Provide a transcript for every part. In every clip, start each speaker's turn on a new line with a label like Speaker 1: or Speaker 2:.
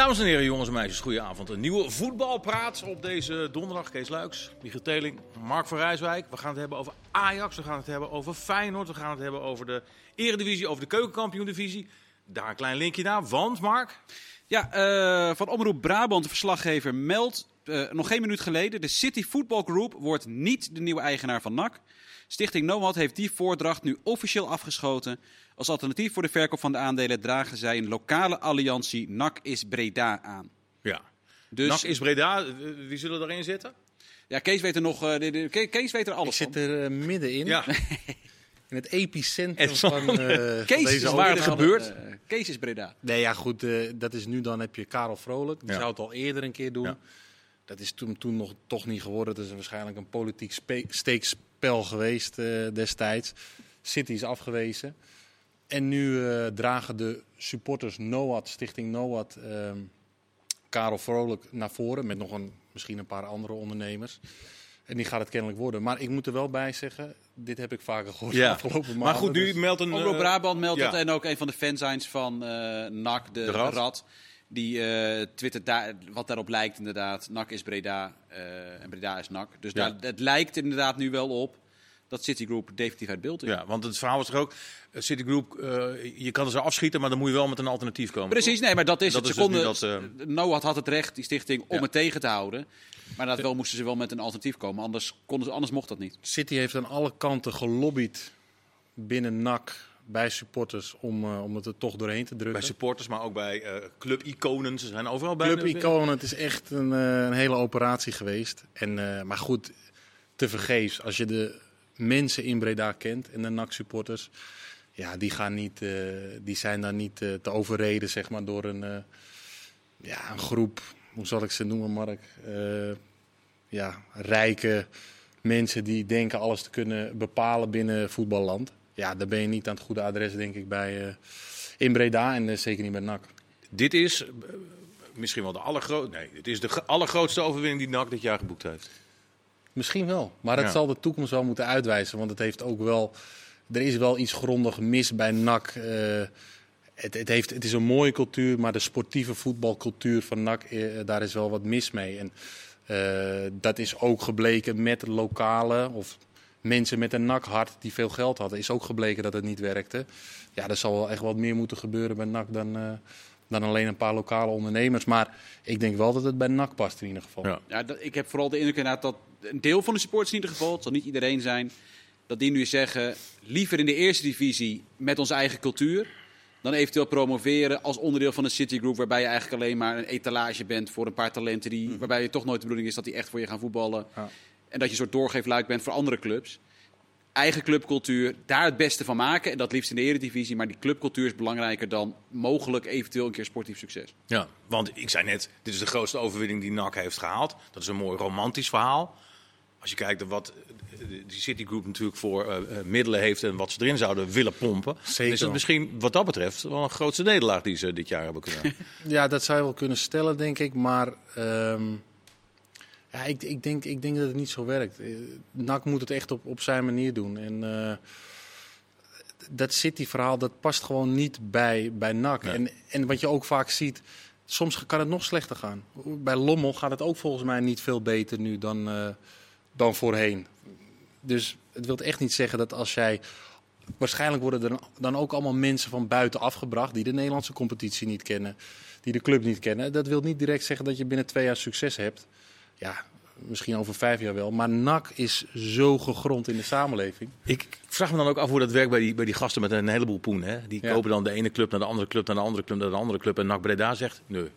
Speaker 1: Dames en heren, jongens en meisjes, goedenavond. Een nieuwe voetbalpraat op deze donderdag. Kees Luiks, Michiel Teling, Mark van Rijswijk. We gaan het hebben over Ajax, we gaan het hebben over Feyenoord, we gaan het hebben over de Eredivisie, over de Keukenkampioen-divisie. Daar een klein linkje naar, want Mark...
Speaker 2: Ja, eh, van Omroep Brabant, de verslaggever, meldt uh, nog geen minuut geleden... de City Football Group wordt niet de nieuwe eigenaar van NAC. Stichting Nomad heeft die voordracht nu officieel afgeschoten... Als alternatief voor de verkoop van de aandelen dragen zij een lokale alliantie NAC is Breda aan.
Speaker 1: Ja. Dus, NAC is Breda, wie zullen erin zitten?
Speaker 2: Ja, Kees weet er nog. Uh, de, de, Kees weet er alles
Speaker 3: Ik
Speaker 2: van.
Speaker 3: zit er uh, middenin.
Speaker 1: Ja.
Speaker 3: In het epicentrum van, uh,
Speaker 2: Kees
Speaker 3: van deze
Speaker 2: is waar het gebeurt. Kees is Breda.
Speaker 3: Nee, ja, goed. dat is nu dan heb je Karel Vrolijk. Die
Speaker 1: Ja.
Speaker 3: zou het al eerder een keer doen.
Speaker 1: Ja.
Speaker 3: Dat is toen, toen nog toch niet geworden. Het is waarschijnlijk een politiek spe- steekspel geweest eh, destijds. City is afgewezen. En nu eh, dragen de supporters NOAD, Stichting NOAD, ehm, Karel Vrolijk naar voren. Met nog een, misschien een paar andere ondernemers. En die gaat het kennelijk worden. Maar ik moet er wel bij zeggen, dit heb ik vaker gehoord
Speaker 1: Ja.
Speaker 3: de afgelopen maanden.
Speaker 1: Maar goed, nu
Speaker 3: dus-
Speaker 1: meldt een...
Speaker 2: Omroep
Speaker 1: eh,
Speaker 2: Brabant meldt
Speaker 1: ja.
Speaker 2: dat. En ook een van de fansigns van eh NAC, de,
Speaker 1: De Rad.
Speaker 2: Rad. Die eh twittert daar, wat daarop lijkt inderdaad. NAC is Breda eh, en Breda is NAC. Dus
Speaker 1: Ja.
Speaker 2: daar, het lijkt inderdaad nu wel op dat Citigroup definitief uit beeld is.
Speaker 1: Ja, want het verhaal was er ook, eh, Citigroup, eh, je kan er zo afschieten, maar dan moet je wel met een alternatief komen.
Speaker 2: Precies, nee, maar dat is
Speaker 1: Dat
Speaker 2: het.
Speaker 1: is dus
Speaker 2: Ze
Speaker 1: nu
Speaker 2: konden,
Speaker 1: dat,
Speaker 2: Noah had het recht, die stichting, om
Speaker 1: Ja.
Speaker 2: het tegen te houden. Maar dat wel moesten ze wel met een alternatief komen. Anders, konden ze, anders mocht dat niet.
Speaker 3: City heeft aan alle kanten gelobbyd binnen NAC bij supporters om, eh, om het er toch doorheen te
Speaker 1: Bij
Speaker 3: drukken.
Speaker 1: supporters, maar ook bij eh club-iconen. Ze zijn overal bij.
Speaker 3: Club Iconen, het is echt een, eh, een hele operatie geweest. En, maar goed, te vergeefs. Als je de mensen in Breda kent en de NAC-supporters, ja, die, gaan niet, die zijn daar niet te overreden zeg maar, door een, ja, een groep, hoe zal ik ze noemen, Mark? Ja, rijke mensen die denken alles te kunnen bepalen binnen voetballand. Ja, daar ben je niet aan het goede adres, denk ik, bij, eh, in Breda en eh, zeker niet bij NAC.
Speaker 1: Dit is eh, misschien wel de allergrootste. Nee, dit is de allergrootste overwinning die NAC dit jaar geboekt heeft.
Speaker 3: Misschien wel. Maar dat
Speaker 1: Ja.
Speaker 3: zal de toekomst wel moeten uitwijzen. Want het heeft ook wel. Er is wel iets grondig mis bij NAC. Het, het, heeft, het is een mooie cultuur, maar de sportieve voetbalcultuur van NAC, daar is wel wat mis mee. En dat is ook gebleken met lokale of mensen met een NAC-hart die veel geld hadden. Is ook gebleken dat het niet werkte. Ja, er zal wel echt wat meer moeten gebeuren bij NAC dan, eh, dan alleen een paar lokale ondernemers. Maar ik denk wel dat het bij NAC past in ieder geval.
Speaker 1: Ja.
Speaker 2: Ja, dat, ik heb vooral de indruk inderdaad dat een deel van de supporters in ieder geval, het zal niet iedereen zijn, dat die nu zeggen, liever in de eerste divisie met onze eigen cultuur, dan eventueel promoveren als onderdeel van een Citigroup, waarbij je eigenlijk alleen maar een etalage bent voor een paar talenten, die, waarbij je toch nooit de bedoeling is dat die echt voor je gaan voetballen.
Speaker 3: Ja.
Speaker 2: En dat je een soort doorgeefluik bent voor andere clubs. Eigen clubcultuur, daar het beste van maken. En dat liefst in de eredivisie. Maar die clubcultuur is belangrijker dan mogelijk eventueel een keer sportief succes.
Speaker 1: Ja, want ik zei net, dit is de grootste overwinning die NAC heeft gehaald. Dat is een mooi romantisch verhaal. Als je kijkt naar wat die Citigroup natuurlijk voor eh, eh, middelen heeft en wat ze erin zouden willen pompen,
Speaker 3: Zeker.
Speaker 1: is het misschien wat dat betreft wel een grootste nederlaag die ze dit jaar hebben kunnen.
Speaker 3: Ja, dat zou je wel kunnen stellen, denk ik. Maar ehm, ja, ik, ik, denk, ik denk dat het niet zo werkt. Eh, NAC moet het echt op, op zijn manier doen. En eh, dat City-verhaal, dat past gewoon niet bij, bij NAC.
Speaker 1: Nee.
Speaker 3: En, en wat je ook vaak ziet, soms kan het nog slechter gaan. Bij Lommel gaat het ook volgens mij niet veel beter nu dan, eh, dan voorheen. Dus het wil echt niet zeggen dat als jij... Waarschijnlijk worden er dan ook allemaal mensen van buiten afgebracht... die de Nederlandse competitie niet kennen, die de club niet kennen. Dat wil niet direct zeggen dat je binnen twee jaar succes hebt. Ja, misschien over vijf jaar wel. Maar NAC is zo gegrond in de samenleving.
Speaker 1: Ik vraag me dan ook af hoe dat werkt bij die, bij die gasten met een heleboel poen. Hè? Die
Speaker 3: Ja.
Speaker 1: kopen dan de ene club naar de andere club, naar de andere club, naar de andere club. En NAC Breda zegt, nee.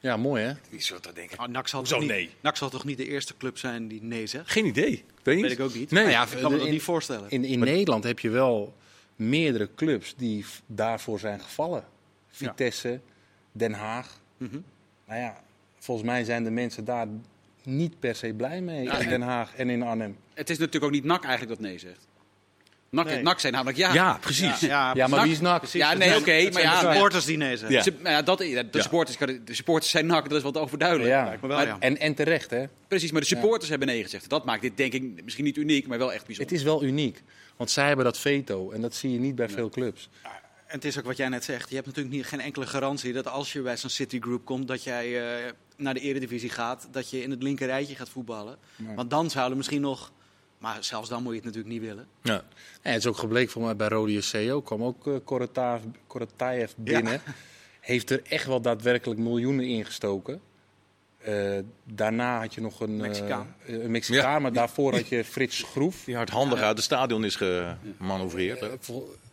Speaker 3: Ja, mooi hè?
Speaker 1: Wie zou dat denken?
Speaker 4: Ah, NAC zal,
Speaker 1: Hoezo
Speaker 4: toch niet,
Speaker 1: nee?
Speaker 4: NAC zal toch niet de eerste club zijn die nee zegt?
Speaker 1: Geen idee. Ik weet niet.
Speaker 4: Weet ik ook niet.
Speaker 1: Nee.
Speaker 4: Nou ja, ik kan me dat
Speaker 3: in-
Speaker 4: niet voorstellen.
Speaker 3: In, in Nederland heb je wel meerdere clubs die daarvoor zijn gevallen. Vitesse, Den Haag.
Speaker 4: Mhm.
Speaker 3: Nou ja, volgens mij zijn de mensen daar niet per se blij mee in Den Haag en in Arnhem.
Speaker 2: Het is natuurlijk ook niet NAC eigenlijk dat nee zegt. NAC,
Speaker 4: Nee.
Speaker 2: NAC zijn namelijk ja.
Speaker 1: Ja, precies.
Speaker 4: Ja,
Speaker 3: Ja, maar wie is NAC?
Speaker 4: precies.
Speaker 2: Ja, nee, oké,
Speaker 4: het
Speaker 2: maar
Speaker 4: zijn
Speaker 2: ja,
Speaker 4: de supporters die nee zeggen.
Speaker 1: Ja.
Speaker 2: Ze- nou ja, dat, de
Speaker 1: Ja.
Speaker 2: supporters, de supporters zijn NAC, dat is wat overduidelijk.
Speaker 3: Ja.
Speaker 2: Maar-
Speaker 4: ja.
Speaker 3: En, en terecht hè.
Speaker 2: Precies, maar de supporters hebben nee gezegd. Dat maakt dit denk ik misschien niet uniek, maar wel echt bijzonder.
Speaker 3: Het is wel uniek. Want zij hebben dat veto en dat zie je niet bij veel clubs.
Speaker 4: En het is ook wat jij net zegt. Je hebt natuurlijk niet, geen enkele garantie dat als je bij zo'n Citigroup komt, dat jij eh, naar de eredivisie gaat, dat je in het linker rijtje gaat voetballen.
Speaker 3: Nee.
Speaker 4: Want dan zouden misschien nog, maar zelfs dan moet je het natuurlijk niet willen.
Speaker 1: Ja.
Speaker 3: En het is ook gebleken voor mij bij Rode SC ook. kwam ook uh, Korotayev, Korotayev binnen. Heeft er echt wel daadwerkelijk miljoenen ingestoken. Uh, daarna had je nog een
Speaker 4: Mexicaan,
Speaker 3: uh, een Mexicaan
Speaker 1: Ja.
Speaker 3: maar daarvoor had je Frits Groef.
Speaker 1: Die hardhandig uit het stadion is gemanoeuvreerd. hè?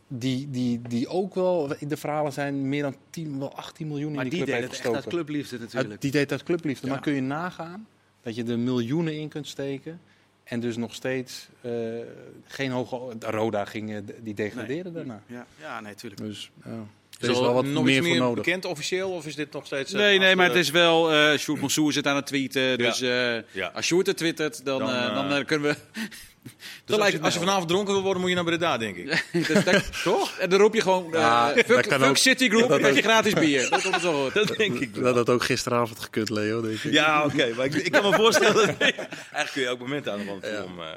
Speaker 3: Die, die, die ook wel, de verhalen zijn meer dan 10, wel 18 miljoen
Speaker 4: Maar
Speaker 3: in die,
Speaker 4: die
Speaker 3: club
Speaker 4: deed
Speaker 3: heeft
Speaker 4: het echt
Speaker 3: gestoken.
Speaker 4: uit clubliefde natuurlijk.
Speaker 3: Uit- die deed uit clubliefde.
Speaker 1: Ja.
Speaker 3: Maar kun je nagaan dat je er miljoenen in kunt steken en dus nog steeds eh, geen hoge... Roda ging, die degradeerde daarna.
Speaker 4: Ja, ja nee, natuurlijk.
Speaker 3: Dus ja, er is wel wat
Speaker 1: nog
Speaker 3: meer
Speaker 1: iets
Speaker 3: voor
Speaker 1: meer
Speaker 3: nodig.
Speaker 1: bekend officieel of is dit nog steeds... eh,
Speaker 2: Nee, nee, maar het is wel... eh Sjoerd Mansour zit aan het tweeten. Dus eh,
Speaker 1: Ja.
Speaker 2: als Sjoerd het twittert, dan,
Speaker 1: Dan,
Speaker 2: dan kunnen we...
Speaker 1: Dus als,
Speaker 2: lijkt
Speaker 1: je, als vanavond dronken wil worden, moet je naar Breda, denk ik.
Speaker 2: Dus Toch? En dan roep je gewoon... eh,
Speaker 3: Ja,
Speaker 2: fuck fuck
Speaker 3: ook. Dat
Speaker 2: dan krijg je gratis bier. Dat komt het zo goed.
Speaker 1: Dat denk ik.
Speaker 3: Dat had ook gisteravond gekund, Leo, denk ik.
Speaker 1: Ja, oké. maar ik, ik kan me voorstellen... Eigenlijk kun je elk moment aan de wand
Speaker 3: Ja.
Speaker 1: om... eh,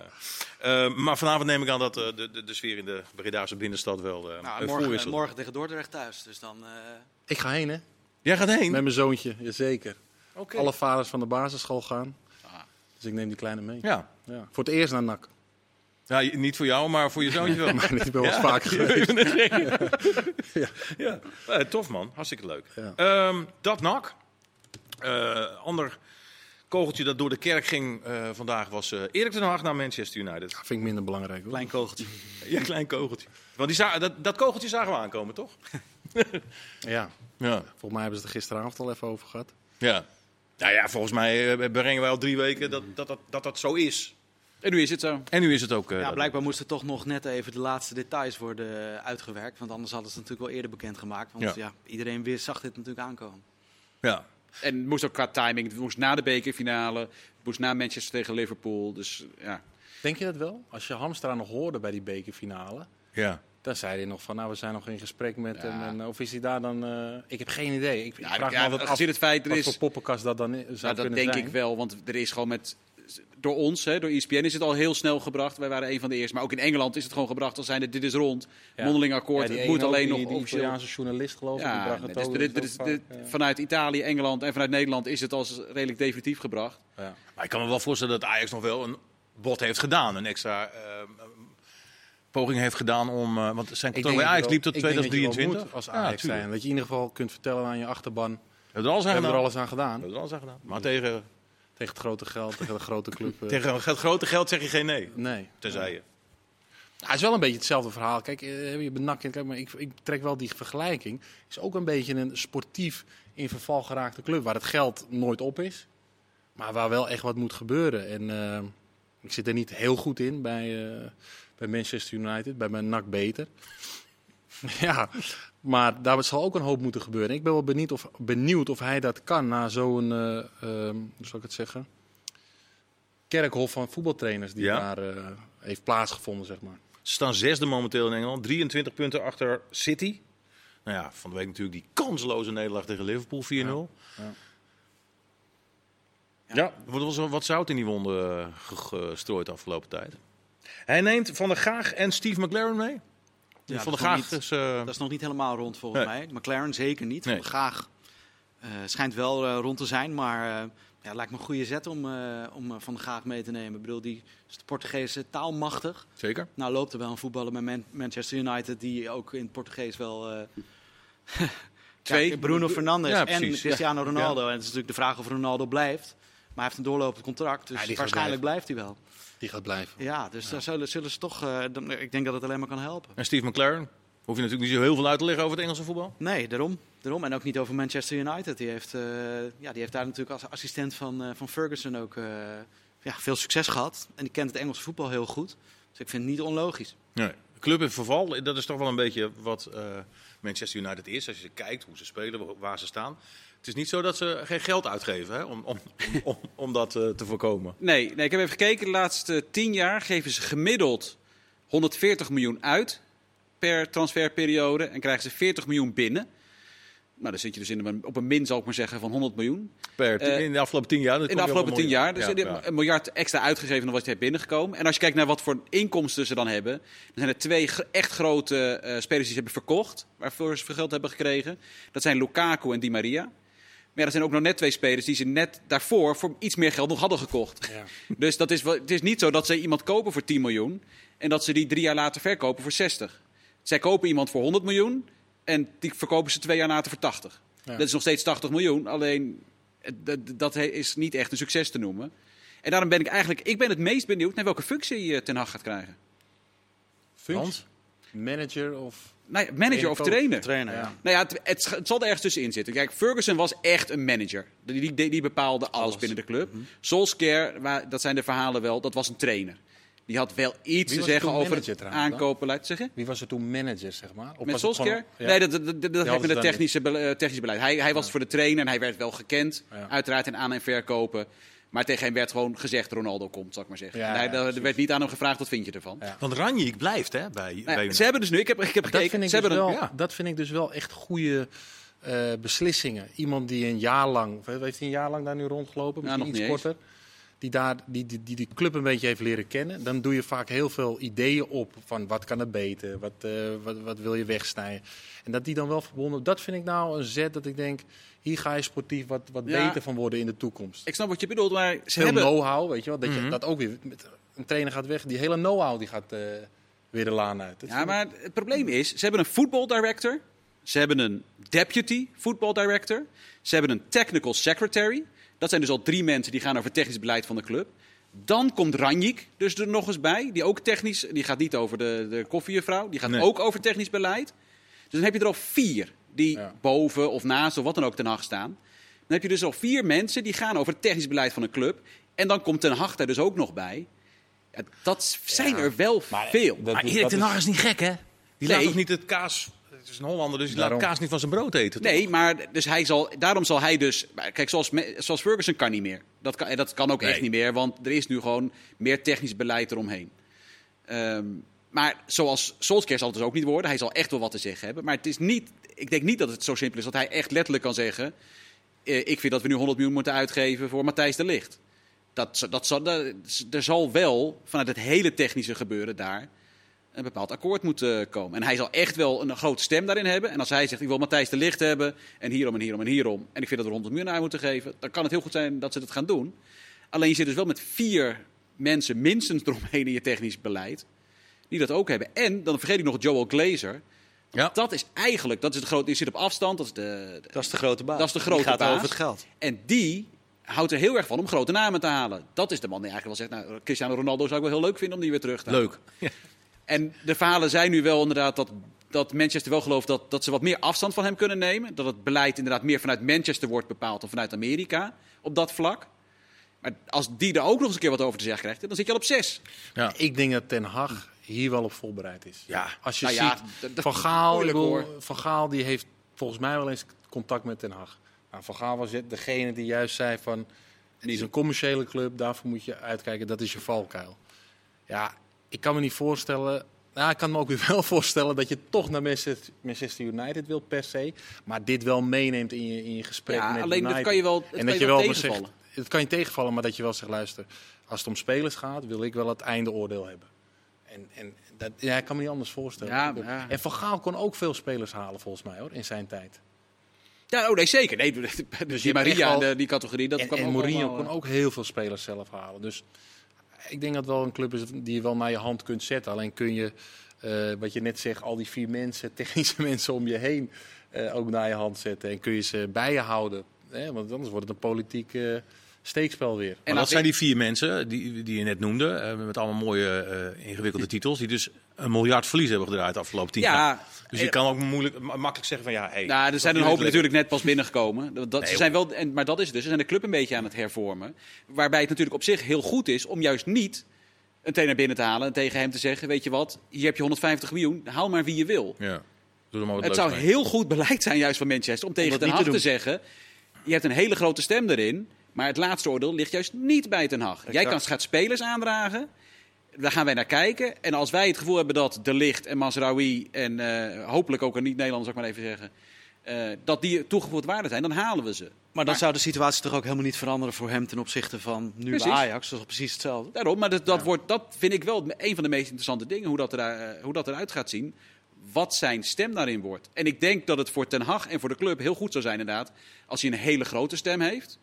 Speaker 1: eh, maar vanavond neem ik aan dat eh, de, de, de sfeer in de Bredaanse binnenstad wel eh
Speaker 4: Nou,
Speaker 1: een
Speaker 4: morgen,
Speaker 1: voorwisselt.
Speaker 4: morgen tegen Dordrecht thuis. Dus dan. eh,
Speaker 3: Ik ga heen, hè?
Speaker 1: Jij gaat heen?
Speaker 3: Met mijn zoontje, jazeker.
Speaker 1: Oké.
Speaker 3: Alle vaders van de basisschool gaan. Dus ik neem die kleine mee.
Speaker 1: Ja.
Speaker 3: Ja. Voor het eerst naar NAC.
Speaker 1: ja, niet voor jou, maar voor je zoontje wel.
Speaker 3: Maar niet bij ons
Speaker 1: Ja.
Speaker 3: vaker geweest.
Speaker 1: ja. Eh, tof man, hartstikke leuk.
Speaker 3: Ja.
Speaker 1: Ehm, dat nak. Eh, ander kogeltje dat door de kerk ging eh, vandaag was eh Erik ten Hag naar Manchester United.
Speaker 3: Dat vind ik minder belangrijk. Hoor.
Speaker 4: klein kogeltje.
Speaker 1: Ja, klein kogeltje. Want die za- dat, dat kogeltje zagen we aankomen, toch?
Speaker 3: Ja,
Speaker 1: Ja.
Speaker 3: volgens mij hebben ze het er gisteravond al even over gehad.
Speaker 1: ja. Nou ja, volgens mij eh, brengen wij al drie weken dat dat, dat, dat, dat zo is.
Speaker 2: En nu is het zo.
Speaker 1: En nu is het ook... eh,
Speaker 4: Ja, blijkbaar moesten toch nog net even de laatste details worden uitgewerkt. Want anders hadden ze het natuurlijk wel eerder bekendgemaakt. Want
Speaker 1: Ja.
Speaker 4: ja. iedereen weer zag dit natuurlijk aankomen.
Speaker 1: Ja.
Speaker 2: En het moest ook qua timing. Het moest na de bekerfinale. Het moest na Manchester tegen Liverpool. Dus ja.
Speaker 3: Denk je dat wel? Als je Hamstra nog hoorde bij die bekerfinale,
Speaker 1: Ja.
Speaker 3: dan zei hij nog van, nou, we zijn nog in gesprek met
Speaker 2: Ja.
Speaker 3: hem. En, eh, of is hij daar dan... eh, ik heb geen idee. Ik,
Speaker 2: Ja,
Speaker 3: vraag
Speaker 2: ja,
Speaker 3: me altijd af
Speaker 2: het feit, er
Speaker 3: wat
Speaker 2: is,
Speaker 3: voor poppenkast dat dan zou
Speaker 2: Nou, dat
Speaker 3: kunnen
Speaker 2: denk
Speaker 3: zijn.
Speaker 2: ik wel, want er is gewoon met. Door ons, hè, door ESPN, is het al heel snel gebracht. Wij waren een van de eerste. Maar ook in Engeland is het gewoon gebracht als zijnde: dit is rond.
Speaker 3: Ja.
Speaker 2: Mondeling akkoord.
Speaker 3: Ja, die
Speaker 2: het moet alleen
Speaker 3: die-
Speaker 2: nog
Speaker 3: die
Speaker 2: officieel.
Speaker 3: Italiaanse journalist geloof ik. die
Speaker 2: Ja,
Speaker 3: bracht
Speaker 2: nee,
Speaker 3: het
Speaker 2: dus vanuit Italië, Engeland en vanuit Nederland is het als redelijk definitief gebracht.
Speaker 3: Ja.
Speaker 1: Maar ik kan me wel voorstellen dat Ajax nog wel een bod heeft gedaan. Een extra eh, poging heeft gedaan om... eh, want zijn
Speaker 3: Ik
Speaker 1: contract
Speaker 3: denk
Speaker 1: bij Ajax liep tot
Speaker 3: wel- ik denk dat je wel
Speaker 1: 2023.
Speaker 3: moet als
Speaker 1: Ja,
Speaker 3: Ajax zijn. Dat je in ieder geval kunt vertellen aan je achterban.
Speaker 1: We hebben er alles
Speaker 3: We
Speaker 1: aan
Speaker 3: hebben er
Speaker 1: gedaan.
Speaker 3: alles aan gedaan.
Speaker 1: We hebben er alles aan gedaan. Maar tegen,
Speaker 3: Tegen het grote geld, tegen de grote club. eh,
Speaker 1: tegen het grote geld zeg je geen nee.
Speaker 3: Nee.
Speaker 1: Tenzij je.
Speaker 3: Ja, het is wel een beetje hetzelfde verhaal. Kijk, eh, je benak in, kijk maar ik, ik trek wel die vergelijking. Het is ook een beetje een sportief in verval geraakte club waar het geld nooit op is, maar waar wel echt wat moet gebeuren. En eh, ik zit er niet heel goed in bij, eh, bij Manchester United, bij mijn NAC beter. ja, maar daar zal ook een hoop moeten gebeuren. Ik ben wel benieuwd of, benieuwd of hij dat kan na zo'n, eh, ehm, hoe zal ik het zeggen, kerkhof van voetbaltrainers die
Speaker 1: Ja.
Speaker 3: daar eh, heeft plaatsgevonden, zeg maar.
Speaker 1: Ze staan zesde momenteel in Engeland. 23 punten achter City. Nou ja, van de week natuurlijk die kansloze nederlaag tegen Liverpool 4-0.
Speaker 3: Ja.
Speaker 1: Ja, er was wel wat zout in die wonden eh, ge- gestrooid de afgelopen tijd. Hij neemt Van der Gaag en Steve McLaren mee.
Speaker 4: Ja,
Speaker 1: van
Speaker 4: dat
Speaker 1: der
Speaker 4: is
Speaker 1: Gaag eh,
Speaker 4: Dat is nog niet helemaal rond volgens
Speaker 1: Nee.
Speaker 4: mij. McLaren zeker niet.
Speaker 1: Nee.
Speaker 4: Van der Gaag eh, schijnt wel eh, rond te zijn. Maar ja, lijkt me een goede zet om, om Van der Gaag mee te nemen. Ik bedoel, die is de Portugese taalmachtig.
Speaker 1: Zeker.
Speaker 4: Nou loopt er wel een voetballer Man- Manchester United die ook in het Portugees wel...
Speaker 2: Twee.
Speaker 4: ja, Bruno Fernandes
Speaker 1: Ja,
Speaker 4: en. Cristiano Ronaldo. En het is natuurlijk de vraag of Ronaldo blijft. Maar hij heeft een doorlopend contract, dus waarschijnlijk blijft hij wel.
Speaker 3: Die gaat blijven.
Speaker 4: Ja, dus daar zullen, zullen ze toch... eh, dan- ik denk dat het alleen maar kan helpen.
Speaker 1: En Steve McLaren. Hoef je natuurlijk niet zo heel veel uit te leggen over het Engelse voetbal.
Speaker 4: Nee, daarom. daarom. En ook niet over Manchester United. Die heeft, eh, ja, die heeft daar natuurlijk als assistent van, eh, van Ferguson ook eh, ja, veel succes gehad. En die kent het Engelse voetbal heel goed. Dus ik vind het niet onlogisch.
Speaker 1: Nee. Club in verval, dat is toch wel een beetje wat eh, Manchester United is. Als je kijkt hoe ze spelen, wa- waar ze staan. Het is niet zo dat ze geen geld uitgeven hè, om, om, om, om, dat eh, te voorkomen.
Speaker 2: Nee, nee, ik heb even gekeken. De laatste tien jaar geven ze gemiddeld 140 miljoen uit per transferperiode. En krijgen ze 40 miljoen binnen. Nou, dan zit je dus in een, op een min, zal ik maar zeggen, van 100 miljoen.
Speaker 1: Per,
Speaker 2: Eh,
Speaker 1: in de afgelopen tien jaar. dan
Speaker 2: In de afgelopen
Speaker 1: een
Speaker 2: tien
Speaker 1: miljoen.
Speaker 2: jaar. Dus
Speaker 1: Ja, ja.
Speaker 2: een miljard extra uitgegeven dan wat je hebt binnengekomen. En als je kijkt naar wat voor inkomsten ze dan hebben. Dan zijn er twee echt grote eh, spelers die ze hebben verkocht. Waarvoor ze veel geld hebben gekregen. Dat zijn Lukaku en Di Maria. Maar ja, er zijn ook nog net twee spelers die ze net daarvoor voor iets meer geld nog hadden gekocht. Dus dat is, wel- het is niet zo dat ze iemand kopen voor 10 miljoen. En dat ze die drie jaar later verkopen voor 60. Zij kopen iemand voor 100 miljoen. En die verkopen ze twee jaar later voor 80.
Speaker 3: Ja.
Speaker 2: Dat is nog steeds 80 miljoen. Alleen dat, is niet echt een succes te noemen. En daarom ben ik eigenlijk ik ben het meest benieuwd naar welke functie eh, Ten Hag gaat krijgen.
Speaker 3: Functie? Manager of...
Speaker 2: Nou manager of trainer.
Speaker 4: Trainer,
Speaker 3: Ja.
Speaker 2: Nou ja, het, het, het zal er ergens tussenin zitten. Kijk, Ferguson was echt een manager. Die, die, die bepaalde alles, binnen de club.
Speaker 3: Mhm.
Speaker 2: Solskjaer, waar, dat zijn de verhalen wel, dat was een trainer. Die had wel iets te zeggen over
Speaker 3: manager
Speaker 2: het
Speaker 3: dan?
Speaker 2: aankoopbeleid. Zeggen?
Speaker 3: Wie was er toen manager, zeg maar? Of
Speaker 2: Met Solskjaer?
Speaker 3: ja.
Speaker 2: Nee, dat, dat, dat, dat heeft met het technische, eh, technische beleid. Hij, hij was voor de trainer en hij werd wel gekend. Uiteraard in aan- en verkopen. Maar tegen hem werd gewoon gezegd, Ronaldo komt, zal ik maar zeggen.
Speaker 3: Ja,
Speaker 2: En hij,
Speaker 3: ja,
Speaker 2: er
Speaker 3: precies.
Speaker 2: werd niet aan hem gevraagd, wat vind je ervan?
Speaker 3: Ja.
Speaker 1: Want Ranjik blijft hè, bij,
Speaker 2: Nou ze hebben dus nu, ik heb, ik heb
Speaker 3: Dat
Speaker 2: gekeken,
Speaker 3: vind, ik
Speaker 2: ze
Speaker 3: dus
Speaker 2: hebben
Speaker 3: wel,
Speaker 2: een,
Speaker 1: ja.
Speaker 3: dat vind ik dus wel echt goede eh, beslissingen. Iemand die een jaar lang, heeft hij een jaar lang daar nu rondgelopen?
Speaker 2: Ja,
Speaker 3: Misschien
Speaker 2: nog
Speaker 3: iets
Speaker 2: niet eens.
Speaker 3: Die, daar, die, die, die die club een beetje heeft leren kennen. Dan doe je vaak heel veel ideeën op van wat kan er beter, wat, eh, wat, wat wil je wegsnijden. En dat die dan wel verbonden, dat vind ik nou een zet dat ik denk, hier ga je sportief wat, wat
Speaker 2: Ja.
Speaker 3: beter van worden in de toekomst.
Speaker 2: ik snap wat je bedoelt, maar ze
Speaker 3: Veel
Speaker 2: hebben...
Speaker 3: know-how, weet je wel. Dat,
Speaker 1: Mhm.
Speaker 3: je, dat ook weer, met, een trainer gaat weg, die hele know-how die gaat eh, weer de laan uit. Dat
Speaker 2: Ja,
Speaker 3: ik-
Speaker 2: maar het probleem is, ze hebben een football director, ze hebben een deputy football director, ze hebben een technical secretary. Dat zijn dus al drie mensen die gaan over het technisch beleid van de club. Dan komt Ranjik dus er nog eens bij, die ook technisch, die gaat niet over de, de koffiejuffrouw, die gaat
Speaker 1: Nee.
Speaker 2: ook over technisch beleid. Dus dan heb je er al vier die
Speaker 3: Ja.
Speaker 2: boven of naast of wat dan ook ten Hag staan. Dan heb je dus al vier mensen die gaan over het technisch beleid van een club. En dan komt Ten Hag daar dus ook nog bij. Ja, dat zijn
Speaker 3: Ja.
Speaker 2: er wel
Speaker 3: Maar
Speaker 2: veel.
Speaker 3: dat-
Speaker 1: Maar
Speaker 3: dat
Speaker 1: Erik ten
Speaker 3: is-
Speaker 1: Hag is niet gek, hè? Die
Speaker 2: Nee.
Speaker 1: laat toch niet het kaas... Het is een Hollander, dus die
Speaker 3: Daarom.
Speaker 1: laat kaas niet van zijn brood eten. toch?
Speaker 2: Nee, maar dus hij zal, daarom zal hij dus. Kijk, zoals, zoals Ferguson kan niet meer. Dat kan, dat kan ook
Speaker 1: Nee.
Speaker 2: echt niet meer, want er is nu gewoon meer technisch beleid eromheen. Ehm, maar zoals Solskjaer zal het dus ook niet worden. Hij zal echt wel wat te zeggen hebben. Maar het is niet, ik denk niet dat het zo simpel is dat hij echt letterlijk kan zeggen... eh, ik vind dat we nu 100 miljoen moeten uitgeven voor Matthijs de Ligt. Dat, dat zal, dat, er zal wel vanuit het hele technische gebeuren daar een bepaald akkoord moeten komen. En hij zal echt wel een grote stem daarin hebben. En als hij zegt, ik wil Matthijs de Licht hebben, en hierom en hierom en hierom, en ik vind dat we 100 miljoen aan moeten geven, dan kan het heel goed zijn dat ze dat gaan doen. Alleen je zit dus wel met vier mensen minstens eromheen in je technisch beleid, die dat ook hebben. En dan vergeet ik nog Joel Glazer.
Speaker 1: Ja.
Speaker 2: Dat is eigenlijk, dat is de grote, die zit op afstand, dat is de, de-
Speaker 4: Dat is de grote baas.
Speaker 2: Dat is de
Speaker 4: Die
Speaker 2: grote
Speaker 4: gaat
Speaker 2: baas.
Speaker 4: over het geld.
Speaker 2: en die houdt er heel erg van om grote namen te halen. Dat is de man die eigenlijk wel zegt, nou, Cristiano Ronaldo zou ik wel heel leuk vinden om die weer terug te halen.
Speaker 1: Leuk.
Speaker 2: En de verhalen zijn nu wel inderdaad dat, dat Manchester wel gelooft dat, dat ze wat meer afstand van hem kunnen nemen. Dat het beleid inderdaad meer vanuit Manchester wordt bepaald dan vanuit Amerika op dat vlak. Maar als die er ook nog eens een keer wat over te zeggen krijgt, dan zit je al op zes.
Speaker 1: Ja.
Speaker 3: Ik denk dat Ten Hag hier wel op voorbereid is.
Speaker 1: Ja.
Speaker 3: Als je
Speaker 2: Nou ja,
Speaker 3: ziet, Van Gaal. Van Gaal die heeft volgens mij wel eens contact met Ten Hag. Nou, van Gaal was het degene die juist zei van, het is een commerciële club, daarvoor moet je uitkijken, dat is je valkuil. Ja, ik kan me niet voorstellen, nou, ik kan me ook weer wel voorstellen dat je toch naar Manchester, United wil per se, maar dit wel meeneemt in je, in je gesprek
Speaker 2: Ja,
Speaker 3: met
Speaker 2: alleen dat kan je wel,
Speaker 3: en
Speaker 2: kan
Speaker 3: dat
Speaker 2: je wel
Speaker 3: zegt,
Speaker 2: tegenvallen.
Speaker 3: het kan je tegenvallen, maar dat je wel zegt, luister, als het om spelers gaat, wil ik wel het einde oordeel hebben. En, en dat, ja, ik kan me niet anders voorstellen.
Speaker 2: Ja.
Speaker 3: En Van Gaal kon ook veel spelers halen, volgens mij, hoor, in zijn tijd.
Speaker 2: Ja, oh nee, zeker. Nee, dus die Maria, de, die categorie, dat
Speaker 3: en
Speaker 2: kwam
Speaker 3: en
Speaker 2: ook
Speaker 3: Mourinho kon ook heel veel spelers zelf halen. Dus ik denk dat het wel een club is die je wel naar je hand kunt zetten. Alleen kun je, eh, wat je net zegt, al die vier mensen, technische mensen om je heen eh, ook naar je hand zetten. En kun je ze bij je houden. Hè? Want anders wordt het een politiek eh, steekspel weer.
Speaker 2: En
Speaker 1: dat zijn die vier mensen die, die je net noemde, met allemaal mooie eh, ingewikkelde titels, die dus een miljard verlies hebben gedraaid de afgelopen tien jaar.
Speaker 2: Ja,
Speaker 1: Dus je kan ook moeilijk, ma- makkelijk zeggen van ja, hey,
Speaker 2: Nou, er zijn een hoop natuurlijk net pas binnengekomen. Dat,
Speaker 1: Nee,
Speaker 2: ze zijn wel, en, maar dat is het dus. Ze zijn de club een beetje aan het hervormen. Waarbij het natuurlijk op zich heel goed is om juist niet een trainer binnen te halen en tegen hem te zeggen: Weet je wat, hier heb je 150 miljoen, haal maar wie je wil.
Speaker 1: Ja, doe maar wat
Speaker 2: Het zou
Speaker 1: mee.
Speaker 2: heel goed beleid zijn, juist van Manchester, om tegen Ten Hag
Speaker 4: te
Speaker 2: zeggen: Je hebt een hele grote stem erin, maar het laatste oordeel ligt juist niet bij Ten Hag. Jij kan, gaat spelers aandragen. Daar gaan wij naar kijken. En als wij het gevoel hebben dat De Licht en Masraoui en eh, hopelijk ook een niet-Nederlander, zou ik maar even zeggen, eh, dat die toegevoegde waarde zijn, dan halen we ze.
Speaker 4: Maar dan zou de situatie toch ook helemaal niet veranderen voor hem ten opzichte van nu bij. Ajax. Dat is precies hetzelfde.
Speaker 2: Daarom, maar dat, dat, wordt, dat vind ik wel een van de meest interessante dingen, hoe dat, er, eh, hoe dat eruit gaat zien. Wat zijn stem daarin wordt. En ik denk dat het voor Ten Hag en voor de club heel goed zou zijn inderdaad, als hij een hele grote stem heeft.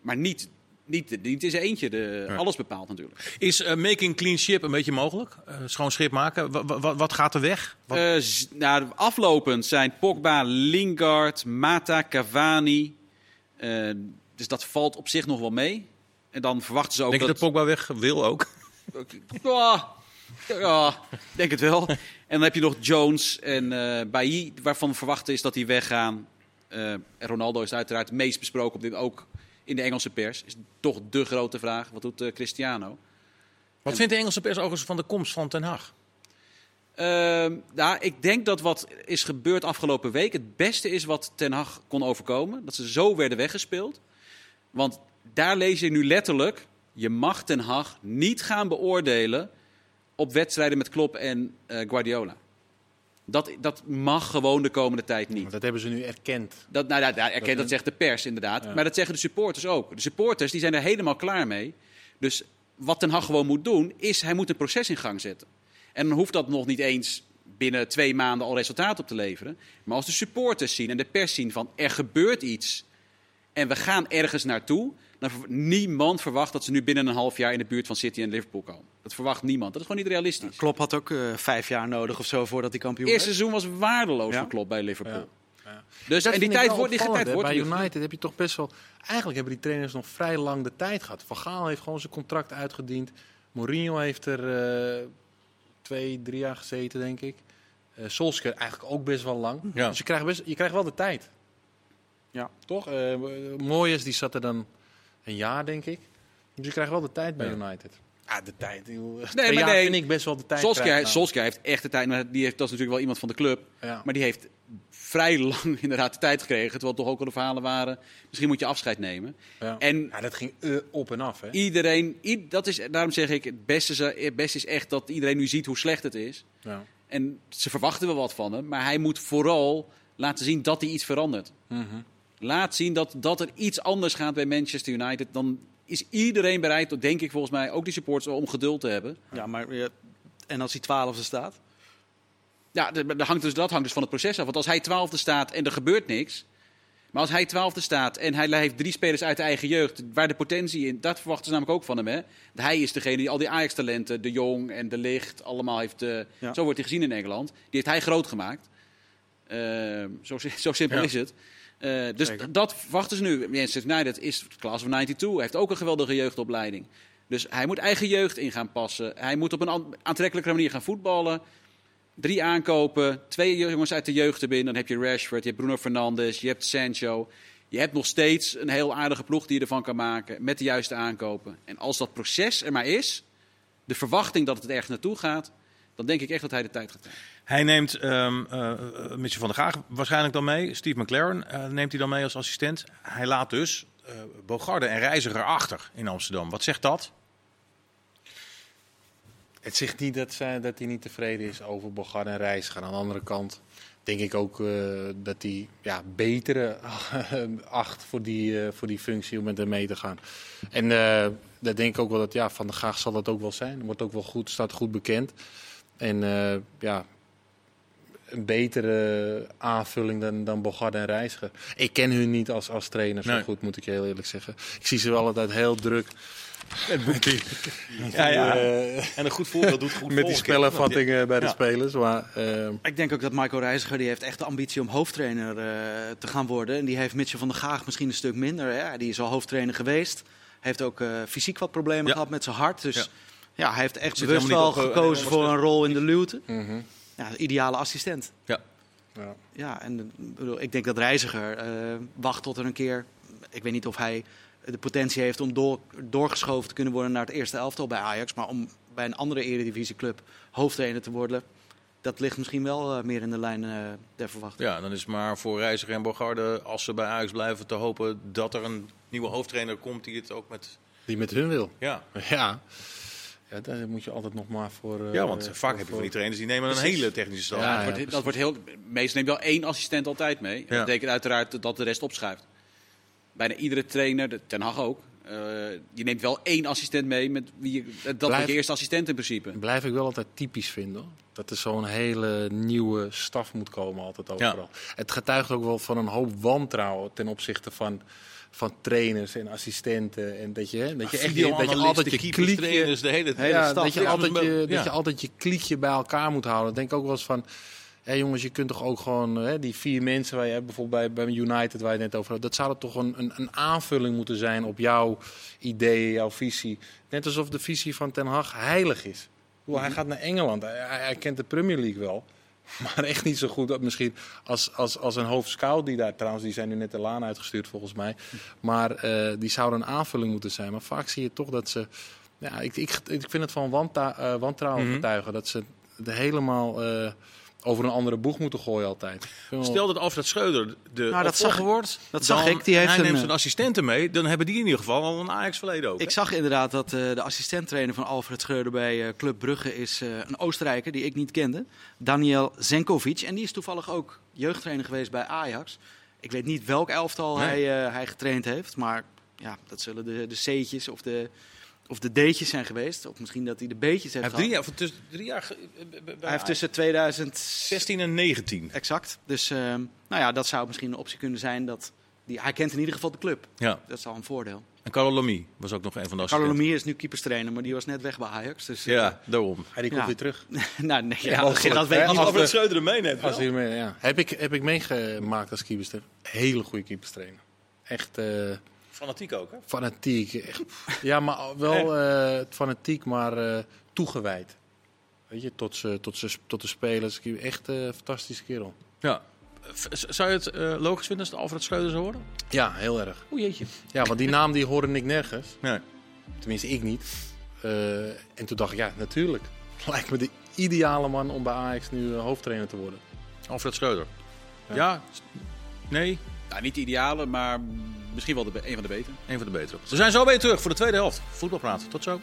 Speaker 2: Maar niet, niet, niet in zijn eentje de,
Speaker 1: Ja.
Speaker 2: alles bepaalt natuurlijk.
Speaker 1: Is eh, making clean ship een beetje mogelijk? Eh, schoon schip maken? Wa- wa- wa- wat gaat er weg? Wat-
Speaker 2: nou, aflopend zijn Pogba, Lingard, Mata, Cavani. Dus dat valt op zich nog wel mee. En dan verwachten ze ook
Speaker 1: Denk je dat Pogba weg wil ook?
Speaker 2: Ja, ja, denk het wel. En dan heb je nog Jones en Bailly, waarvan verwacht is dat die weggaan. En Ronaldo is uiteraard het meest besproken op dit, ook in de Engelse pers. Is toch de grote vraag. Wat doet eh, Cristiano?
Speaker 1: Wat vindt de Engelse pers overigens van de komst van Ten Hag?
Speaker 2: Ehm, nou, ik denk dat wat is gebeurd afgelopen week het beste is wat Ten Hag kon overkomen. Dat ze zo werden weggespeeld. Want daar lees je nu letterlijk, je mag Ten Hag niet gaan beoordelen op wedstrijden met Klopp en eh, Guardiola. Dat, dat mag gewoon de komende tijd niet.
Speaker 3: Dat hebben ze nu erkend.
Speaker 2: Dat, nou, ja, ja, erken, dat zegt de pers inderdaad.
Speaker 3: Ja.
Speaker 2: Maar dat zeggen de supporters ook. De supporters die zijn er helemaal klaar mee. Dus wat Ten Hag gewoon moet doen, is hij moet een proces in gang zetten. En dan hoeft dat nog niet eens binnen twee maanden al resultaat op te leveren. Maar als de supporters zien en de pers zien van er gebeurt iets en we gaan ergens naartoe, dan niemand verwacht dat ze nu binnen een half jaar in de buurt van City en Liverpool komen. Dat verwacht niemand. Dat is gewoon niet realistisch.
Speaker 4: Klopp had ook eh, vijf jaar nodig of zo voordat hij kampioen
Speaker 2: Het eerste
Speaker 4: werd.
Speaker 2: seizoen was waardeloos
Speaker 4: Ja.
Speaker 2: voor Klopp bij Liverpool.
Speaker 3: Ja. Ja.
Speaker 2: Dus,
Speaker 3: Dat
Speaker 2: en die tijd wordt, die tijd wordt
Speaker 3: Bij United heb je toch best wel... Eigenlijk hebben die trainers nog vrij lang de tijd gehad. Van Gaal heeft gewoon zijn contract uitgediend. Mourinho heeft er eh, twee, drie jaar gezeten, denk ik. Eh Solskjaer eigenlijk ook best wel lang.
Speaker 1: Ja.
Speaker 3: Dus je krijgt, best, je krijgt wel de tijd.
Speaker 4: Ja.
Speaker 3: Toch? Eh Moyes die zat er dan een jaar, denk ik. Dus je krijgt wel de tijd bij
Speaker 1: Ja.
Speaker 3: United. Ah, de tijd. joh.
Speaker 2: Nee, maar nee.
Speaker 3: vind ik best wel de tijd.
Speaker 2: Solskjaer. Solskjaer heeft echt de tijd, maar die heeft, dat is natuurlijk wel iemand van de club.
Speaker 3: Ja.
Speaker 2: Maar die heeft vrij lang inderdaad de tijd gekregen. Terwijl toch ook al de verhalen waren, misschien moet je afscheid nemen.
Speaker 3: Ja.
Speaker 2: En
Speaker 3: Ja, dat ging eh, op en af, hè?
Speaker 2: iedereen, dat is, daarom zeg ik, het beste, is- het beste is echt dat iedereen nu ziet hoe slecht het is.
Speaker 3: Ja.
Speaker 2: En ze verwachten wel wat van hem, maar hij moet vooral laten zien dat hij iets verandert.
Speaker 3: Mhm.
Speaker 2: Laat zien dat, dat er iets anders gaat bij Manchester United. Dan is iedereen bereid, denk ik volgens mij, ook die supporters, om geduld te hebben.
Speaker 4: Ja, maar en als hij twaalfde staat?
Speaker 2: Ja, dat hangt, dus, dat hangt dus van het proces af. Want als hij twaalfde staat en er gebeurt niks. Maar als hij twaalfde staat en hij heeft drie spelers uit de eigen jeugd. waar de potentie in. dat verwachten ze namelijk ook van hem. Hè? Hij is degene die al die Ajax-talenten. de Jong en de Licht. allemaal heeft. eh,
Speaker 4: Ja.
Speaker 2: Zo wordt hij gezien in Engeland. Die heeft hij groot gemaakt. Eh, zo, zo simpel
Speaker 1: Ja.
Speaker 2: is het. Eh, dus
Speaker 4: Zeker.
Speaker 2: dat verwachten ze nu. Manchester United is Class of 92. heeft ook een geweldige jeugdopleiding. Dus hij moet eigen jeugd in gaan passen. Hij moet op een aan- aantrekkelijke manier gaan voetballen. Drie aankopen, twee jongens uit de jeugd erin. Dan heb je Rashford, je hebt Bruno Fernandes, je hebt Sancho. Je hebt nog steeds een heel aardige ploeg die je ervan kan maken met de juiste aankopen. En als dat proces er maar is, de verwachting dat het ergens naartoe gaat, dan denk ik echt dat hij de tijd gaat krijgen.
Speaker 1: Hij neemt ehm eh, eh, Mitchell van der Gaag waarschijnlijk dan mee. Steve McLaren eh, neemt hij dan mee als assistent. Hij laat dus eh Bogarde en Reiziger achter in Amsterdam. Wat zegt dat?
Speaker 3: Het zegt niet dat, zij, dat hij niet tevreden is over Bogarde en Reiziger. Aan de andere kant denk ik ook eh, dat hij ja, betere acht voor die, eh, voor die functie om met hem mee te gaan. En eh dat denk ik ook wel dat ja, Van der Gaag zal dat ook wel zijn. Wordt ook wel goed, staat goed bekend. En eh, ja, een betere aanvulling dan, dan Bogarde en Reiziger. Ik ken hun niet als, als trainer zo goed, moet ik je heel eerlijk zeggen. Ik zie ze wel altijd heel druk. Met die,
Speaker 1: Ja, ja.
Speaker 3: eh,
Speaker 1: En een goed voorbeeld doet goed
Speaker 3: met die spellenvattingen bij de
Speaker 1: Ja.
Speaker 3: spelers. Maar, eh,
Speaker 4: Ik denk ook dat Michael Reiziger die heeft echt de ambitie om hoofdtrainer eh, te gaan worden. En die heeft Mitchell van der Gaag misschien een stuk minder. Hè? Die is al hoofdtrainer geweest. Heeft ook eh, fysiek wat problemen
Speaker 1: Ja.
Speaker 4: gehad met zijn hart. Dus
Speaker 1: Ja.
Speaker 4: hij heeft echt
Speaker 1: Zit
Speaker 4: bewust wel gekozen voor een rol in de luwte.
Speaker 3: mhm.
Speaker 4: Ja, ideale assistent.
Speaker 1: Ja.
Speaker 3: ja.
Speaker 4: Ja, en eh, bedoel, ik denk dat Reiziger eh, wacht tot er een keer... Ik weet niet of hij de potentie heeft om door, doorgeschoven te kunnen worden naar het eerste elftal bij Ajax. Maar om bij een andere eredivisieclub hoofdtrainer te worden... Dat ligt misschien wel eh, meer in de lijn eh, der verwachting.
Speaker 1: Ja, dan is het maar voor Reiziger en Bogarde, als ze bij Ajax blijven, te hopen dat er een nieuwe hoofdtrainer komt die het ook met...
Speaker 3: Die met hun wil.
Speaker 1: Ja,
Speaker 3: Ja. Ja, daar moet je altijd nog maar voor... eh,
Speaker 1: Ja, want
Speaker 3: voor-
Speaker 1: vaak heb je
Speaker 3: voor-
Speaker 1: van die trainers die nemen een hele technische stap.
Speaker 3: Ja,
Speaker 2: dat,
Speaker 3: ja,
Speaker 2: dat wordt heel, meestal neemt wel één assistent altijd mee.
Speaker 1: Ja.
Speaker 2: Dat betekent uiteraard dat de rest opschuift. Bijna iedere trainer, de Ten Hag ook, eh, je neemt wel één assistent mee. Met wie je, dat
Speaker 3: Blijf-
Speaker 2: wordt je eerste assistent in principe.
Speaker 3: Blijf ik wel altijd typisch vinden. hoor. Dat er zo'n hele nieuwe staf moet komen altijd overal. Het getuigt ook wel van een hoop wantrouwen ten opzichte van, van trainers en assistenten. En dat je, hè, dat je, echt, dat je altijd je kliekje...
Speaker 1: trainers, de hele,
Speaker 4: Hele
Speaker 3: Ja,
Speaker 4: staf.
Speaker 3: dat je, altijd je,
Speaker 1: wel-
Speaker 3: dat
Speaker 1: ja.
Speaker 3: je altijd je kliekje bij elkaar moet houden. Ik denk ook wel eens van... Hé jongens, je kunt toch ook gewoon hè, die vier mensen waar je hebt, bijvoorbeeld bij, bij United waar je het net over had, dat zou toch een, een, een aanvulling moeten zijn op jouw ideeën, jouw visie. Net alsof de visie van Ten Hag heilig is. Hij gaat naar Engeland, hij kent de Premier League wel. Maar echt niet zo goed misschien als, als, als een hoofdscout die daar trouwens, die zijn nu net de laan uitgestuurd volgens mij. Maar eh, die zouden een aanvulling moeten zijn. Maar vaak zie je toch dat ze. Ja, ik, ik, ik vind het van wanta, eh, wantrouwen
Speaker 1: Mhm.
Speaker 3: getuigen. Dat ze het helemaal eh, over een andere boeg moeten gooien altijd.
Speaker 1: Stel dat Alfred Schreuder de
Speaker 4: Nou, dat zag
Speaker 1: wordt,
Speaker 4: dat zag ik. Die heeft
Speaker 1: hij
Speaker 4: een,
Speaker 1: neemt
Speaker 4: eh,
Speaker 1: zijn assistenten mee, dan hebben die in ieder geval al een Ajax-verleden ook.
Speaker 4: Ik
Speaker 1: hè?
Speaker 4: zag inderdaad dat eh, de assistenttrainer van Alfred Schreuder bij eh, Club Brugge is eh, een Oostenrijker die ik niet kende. Daniel Zenkovic. En die is toevallig ook jeugdtrainer geweest bij Ajax. Ik weet niet welk elftal
Speaker 1: Nee.
Speaker 4: hij, eh, hij getraind heeft. Maar ja, dat zullen de, de C'tjes of de, of de D'tjes zijn geweest. Of misschien dat hij de B'tjes heeft
Speaker 1: Hij heeft
Speaker 4: gehad.
Speaker 1: drie jaar, of tussen, drie jaar eh,
Speaker 4: hij heeft tussen 2000...
Speaker 1: 16 en 19.
Speaker 4: Exact. Dus eh, nou ja, dat zou misschien een optie kunnen zijn. Dat die, hij kent in ieder geval de club.
Speaker 1: Ja.
Speaker 4: Dat is al een voordeel.
Speaker 1: En Carlo Lamy was ook nog een van de
Speaker 4: Carlo. Lemier is nu keeperstrainer, maar die was net weg bij Ajax. Dus, eh,
Speaker 1: Ja, daarom.
Speaker 3: Hij die komt
Speaker 4: Ja.
Speaker 3: weer terug.
Speaker 4: nou, nee, ja,
Speaker 3: mogelijk.
Speaker 4: dat weet ik niet.
Speaker 3: als we-
Speaker 1: Schreuder hem meeneemt.
Speaker 3: Als hij mee, ja. heb, ik, heb ik meegemaakt als keeperstrainer. Hele goede keeperstrainer. Echt eh,
Speaker 1: Fanatiek ook, hè?
Speaker 3: fanatiek. Echt, ja, maar wel eh, fanatiek, maar eh, toegewijd. Weet je, tot, ze, tot, ze, tot de spelers. Echt eh, een fantastische kerel.
Speaker 1: Ja. Zou je het eh, logisch vinden als de Alfred Schreuder zou worden?
Speaker 3: Ja, heel erg.
Speaker 1: O jeetje.
Speaker 3: Ja, want die naam die hoorde ik nergens.
Speaker 1: Nee.
Speaker 3: Tenminste, ik niet. Eh, en toen dacht ik, ja, natuurlijk. Lijkt me de ideale man om bij Ajax nu eh, hoofdtrainer te worden.
Speaker 1: Alfred Schreuder. Ja?
Speaker 3: Ja.
Speaker 1: Nee?
Speaker 2: Nou, niet de ideale, maar misschien wel de, een van de betere.
Speaker 1: Een van de betere. We zijn zo weer terug voor de tweede helft. Voetbalpraat. Tot zo.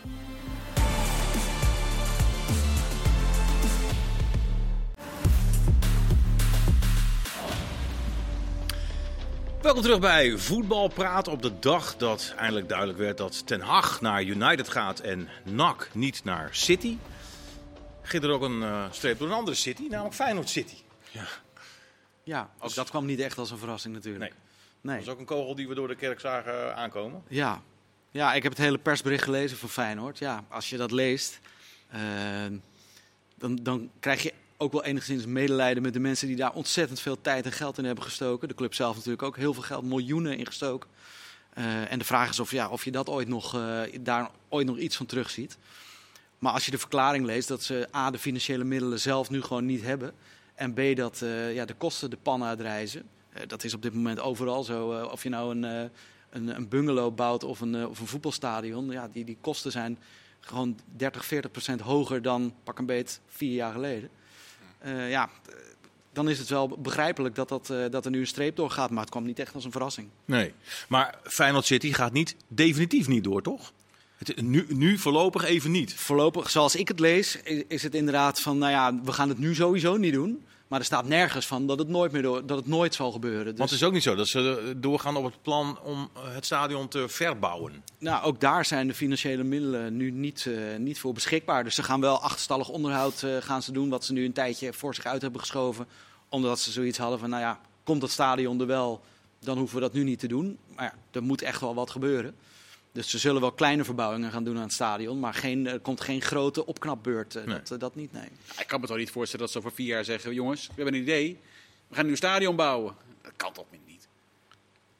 Speaker 1: Welkom terug bij Voetbalpraat op de dag dat eindelijk duidelijk werd dat Ten Hag naar United gaat en NAC niet naar City. Ging er ook een eh, streep door een andere City, namelijk Feyenoord City.
Speaker 4: Ja, ook dat kwam niet echt als een verrassing natuurlijk.
Speaker 1: Nee.
Speaker 4: Nee.
Speaker 1: Dat is ook een kogel die we door de kerk zagen aankomen.
Speaker 4: Ja. ja, ik heb het hele persbericht gelezen van Feyenoord. Ja, als je dat leest, eh, dan, dan krijg je ook wel enigszins medelijden met de mensen die daar ontzettend veel tijd en geld in hebben gestoken. De club zelf natuurlijk ook heel veel geld, miljoenen ingestoken. Eh en de vraag is of, ja, of je dat ooit nog, eh, daar ooit nog iets van terugziet. Maar als je de verklaring leest dat ze A, de financiële middelen zelf nu gewoon niet hebben. En B, dat eh, ja, de kosten de pan uitreizen. Eh, dat is op dit moment overal zo. eh, of je nou een, een, een bungalow bouwt of een, of een voetbalstadion. Ja, die, die kosten zijn gewoon 30, 40 procent hoger dan pak een beet vier jaar geleden. Ja, dan is het wel begrijpelijk dat, dat, dat er nu een streep doorgaat. Maar het kwam niet echt als een verrassing.
Speaker 1: Nee, maar Feyenoord City gaat niet, definitief niet door, toch? Het, nu, nu voorlopig even niet.
Speaker 4: Voorlopig, zoals ik het lees, is het inderdaad van, nou ja, we gaan het nu sowieso niet doen. Maar er staat nergens van dat het nooit meer door, dat het nooit zal gebeuren. Dus,
Speaker 1: Want het is ook niet zo dat ze eh, doorgaan op het plan om eh, het stadion te verbouwen.
Speaker 4: nou, ook daar zijn de financiële middelen nu niet, eh, niet voor beschikbaar. Dus ze gaan wel achterstallig onderhoud gaan ze doen, wat ze nu een tijdje voor zich uit hebben geschoven. Omdat ze zoiets hadden van, nou ja, komt dat stadion er wel, dan hoeven we dat nu niet te doen. Maar ja, er moet echt wel wat gebeuren. Dus ze zullen wel kleine verbouwingen gaan doen aan het stadion, maar geen, er komt geen grote opknapbeurt. eh,
Speaker 1: Nee.
Speaker 4: dat, eh, dat niet, nee.
Speaker 2: Ik kan me toch niet voorstellen dat ze over vier jaar zeggen: jongens, we hebben een idee. We gaan nu een stadion bouwen. Dat kan toch niet?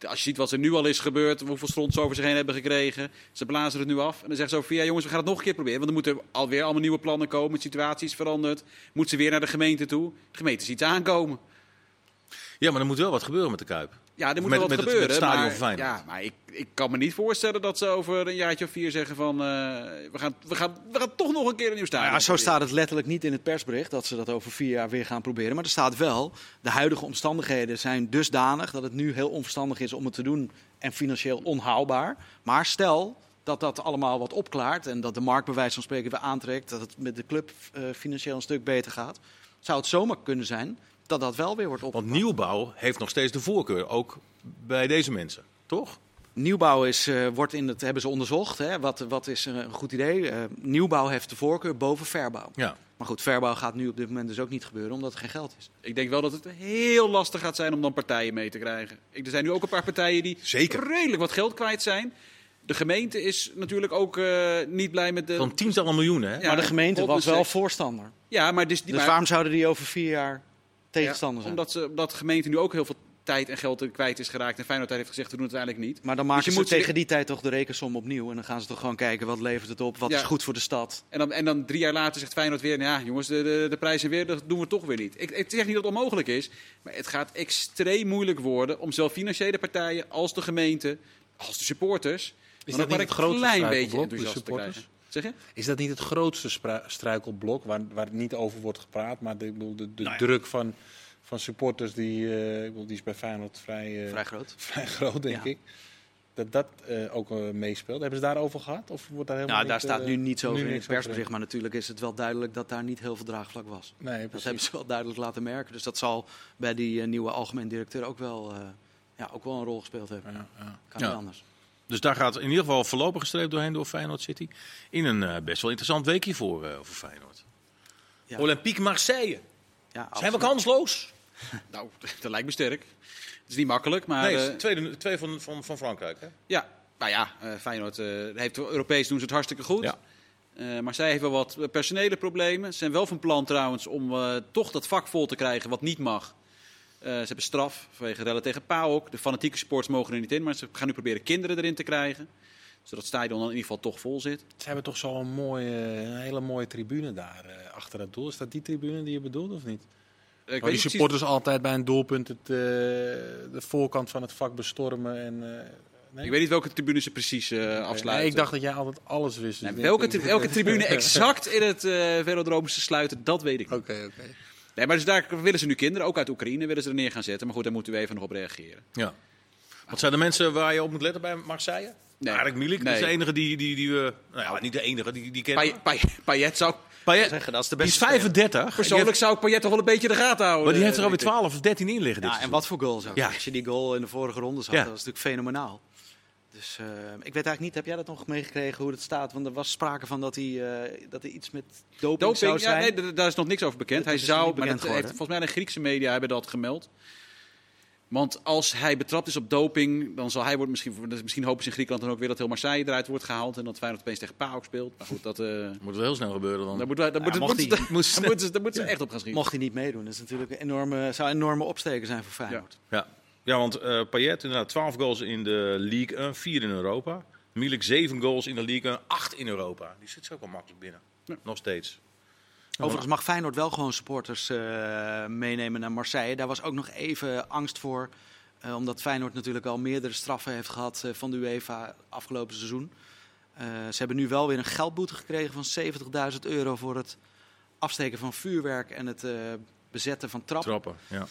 Speaker 2: Als je ziet wat er nu al is gebeurd, hoeveel stront ze over zich heen hebben gekregen. Ze blazen het nu af. En dan zeggen ze over vier jaar: jongens, we gaan het nog een keer proberen. Want er moeten alweer allemaal nieuwe plannen komen. De situatie is veranderd. Moeten ze weer naar de gemeente toe. De gemeente ziet het aankomen.
Speaker 1: Ja, maar er moet wel wat gebeuren met de Kuip.
Speaker 2: Ja, er moet
Speaker 1: Met-
Speaker 2: wel wat
Speaker 1: met het-
Speaker 2: gebeuren.
Speaker 1: met het stadion
Speaker 2: maar, ja, maar ik, ik kan me niet voorstellen dat ze over een jaartje of vier zeggen van... eh, we, gaan, we, gaan, we gaan toch nog een keer een nieuw stadion
Speaker 4: ja, zo staat het letterlijk niet in het persbericht dat ze dat over vier jaar weer gaan proberen. Maar er staat wel, de huidige omstandigheden zijn dusdanig dat het nu heel onverstandig is om het te doen en financieel onhaalbaar. Maar stel dat dat allemaal wat opklaart en dat de markt bij wijze van spreken weer aantrekt, dat het met de club eh, financieel een stuk beter gaat, zou het zomaar kunnen zijn dat dat wel weer wordt
Speaker 1: Want
Speaker 4: opgepakt.
Speaker 1: nieuwbouw heeft nog steeds de voorkeur, ook bij deze mensen, toch?
Speaker 4: Nieuwbouw is, eh, wordt in het, hebben ze onderzocht. Hè? Wat, wat is een goed idee? Eh, nieuwbouw heeft de voorkeur boven verbouw.
Speaker 1: Ja.
Speaker 4: Maar goed, verbouw gaat nu op dit moment dus ook niet gebeuren, omdat er geen geld is.
Speaker 2: Ik denk wel dat het heel lastig gaat zijn om dan partijen mee te krijgen. Ik- Er zijn nu ook een paar partijen die
Speaker 1: Zeker.
Speaker 2: redelijk wat geld kwijt zijn. De gemeente is natuurlijk ook eh, niet blij met de...
Speaker 1: Van tientallen miljoenen, hè?
Speaker 2: Ja,
Speaker 4: maar de gemeente was wel voorstander.
Speaker 2: Ja, maar, dus, die,
Speaker 4: Dus
Speaker 2: maar-
Speaker 4: waarom zouden die over vier jaar tegenstander
Speaker 2: Ja,
Speaker 4: zijn?
Speaker 2: Omdat, ze, omdat de gemeente nu ook heel veel tijd en geld er kwijt is geraakt. En Feyenoord heeft gezegd, we doen het uiteindelijk niet.
Speaker 4: Maar dan
Speaker 2: Dus
Speaker 4: maken
Speaker 2: je
Speaker 4: ze
Speaker 2: moet ze-
Speaker 4: tegen die tijd toch de rekensom opnieuw. En dan gaan ze toch gewoon kijken wat levert het op, wat
Speaker 2: Ja.
Speaker 4: is goed voor de stad.
Speaker 2: En dan, en dan drie jaar later zegt Feyenoord weer, ja jongens, de, de, de prijzen weer, dat doen we toch weer niet. Ik, ik zeg niet dat het onmogelijk is, maar het gaat extreem moeilijk worden om zowel financiële partijen als de gemeente, als de supporters,
Speaker 3: Is
Speaker 2: dan
Speaker 3: dat
Speaker 2: een klein beetje enthousiast te
Speaker 3: supporters?
Speaker 2: krijgen. Zeg je?
Speaker 3: Is dat niet het grootste struikelblok waar, waar niet over wordt gepraat? Maar de, ik bedoel, de, de
Speaker 1: Nou ja.
Speaker 3: druk van, van supporters die, eh, ik bedoel, die is bij Feyenoord vrij, eh,
Speaker 4: Vrij groot.
Speaker 3: vrij groot, denk
Speaker 4: Ja.
Speaker 3: ik. Dat dat eh, ook meespeelt. Hebben ze daarover gehad? Of wordt daar helemaal
Speaker 4: Nou, daar
Speaker 3: niet,
Speaker 4: staat nu niets over in het persbericht. Maar natuurlijk is het wel duidelijk dat daar niet heel veel draagvlak was.
Speaker 3: Nee,
Speaker 4: Dat hebben ze wel duidelijk laten merken. Dus dat zal bij die nieuwe algemeen directeur ook wel, eh, ja, ook wel een rol gespeeld hebben.
Speaker 3: Ja, ja.
Speaker 4: Kan
Speaker 1: Ja.
Speaker 4: niet anders.
Speaker 1: Dus daar gaat in ieder geval voorlopig gestreept doorheen door Feyenoord City. In een eh, best wel interessant weekje voor, eh, voor Feyenoord.
Speaker 4: Ja.
Speaker 1: Olympique Marseille.
Speaker 4: Ja,
Speaker 1: Zijn we kansloos?
Speaker 2: Nou, dat lijkt me sterk. Het is niet makkelijk, maar...
Speaker 1: nee,
Speaker 2: eh,
Speaker 1: het is tweede, twee van, van, van Frankrijk. Hè?
Speaker 2: Ja, nou ja, eh, Feyenoord eh, heeft Europees doen ze het hartstikke goed.
Speaker 1: Ja.
Speaker 2: Eh, maar zij heeft wel wat personele problemen. Ze zijn wel van plan trouwens om eh, toch dat vak vol te krijgen wat niet mag. Eh, ze hebben straf vanwege rellen tegen PAOK. De fanatieke sports mogen er niet in, maar ze gaan nu proberen kinderen erin te krijgen. Zodat het stadion dan in ieder geval toch vol zit.
Speaker 3: Ze hebben toch zo'n mooie, een hele mooie tribune daar eh, achter het doel. Is dat die tribune die je bedoelt of niet?
Speaker 2: Eh, ik
Speaker 3: die
Speaker 2: precies-
Speaker 3: supporters altijd bij een doelpunt het, eh, de voorkant van het vak bestormen. En, eh, nee?
Speaker 2: ik weet niet welke tribune ze precies eh, afsluiten.
Speaker 3: Nee, ik dacht dat jij altijd alles wist. dus
Speaker 2: welke, tri- tribune exact in het eh velodroom ze sluiten, dat weet ik niet.
Speaker 3: Oké, oké.
Speaker 2: Nee, maar dus daar willen ze nu kinderen, ook uit Oekraïne, willen ze er neer gaan zetten. Maar goed, daar moeten we even nog op reageren.
Speaker 1: Ja. Wat zijn de mensen waar je op moet letten bij Marseille?
Speaker 2: Nee.
Speaker 1: Arik Milik, dat is
Speaker 2: Nee.
Speaker 1: de enige die, die, die we... Nou ja, niet de enige, die, die kennen we.
Speaker 2: Payet, zou,
Speaker 1: Payet,
Speaker 4: Zeggen, dat is de
Speaker 1: die is
Speaker 4: beste
Speaker 1: 35.
Speaker 2: persoonlijk zou ik Payet toch wel een beetje in de gaten houden.
Speaker 1: maar die heeft er
Speaker 2: eh,
Speaker 1: alweer
Speaker 2: denk ik.
Speaker 1: 12 of 13 in liggen dit
Speaker 4: Ja, en wat voor goals ook.
Speaker 1: Ja.
Speaker 4: Als je die goal in de vorige ronde zag,
Speaker 1: Ja.
Speaker 4: dat was natuurlijk fenomenaal. Dus eh, ik weet eigenlijk niet, heb jij dat nog meegekregen hoe het staat? Want er was sprake van dat hij, eh, dat hij iets met doping, zou
Speaker 2: Doping, ja,
Speaker 4: zijn.
Speaker 2: nee, d- daar is nog niks over bekend.
Speaker 4: Dat
Speaker 2: Hij zou,
Speaker 4: niet
Speaker 2: maar dat
Speaker 4: bekend
Speaker 2: heeft,
Speaker 4: geworden.
Speaker 2: volgens mij de Griekse media hebben dat gemeld. Want als hij betrapt is op doping, dan zal hij wordt misschien, misschien hopen ze in Griekenland dan ook weer dat heel Marseille eruit wordt gehaald en dat Feyenoord opeens tegen PAOK speelt. Maar goed, dat, eh
Speaker 1: Moet wel heel snel gebeuren dan.
Speaker 2: daar moeten
Speaker 4: Ja, hij-
Speaker 2: daar moeten ze- daar moeten ze- echt op gaan schieten.
Speaker 4: Mocht hij niet meedoen, dat is natuurlijk een enorme, zou een enorme opsteken zijn voor Feyenoord.
Speaker 1: Ja, ja want eh Payet inderdaad 12 goals in de League 1, 4 in Europa. Milik 7 goals in de League 1, 8 in Europa. Die zit zo ook wel makkelijk binnen.
Speaker 2: Ja.
Speaker 1: Nog steeds.
Speaker 4: Overigens mag Feyenoord wel gewoon supporters eh, meenemen naar Marseille. Daar was ook nog even angst voor. eh, omdat Feyenoord natuurlijk al meerdere straffen heeft gehad eh, van de UEFA afgelopen seizoen. Eh, ze hebben nu wel weer een geldboete gekregen van 70.000 euro voor het afsteken van vuurwerk en het eh, bezetten van trappen.
Speaker 1: Trappen, ja.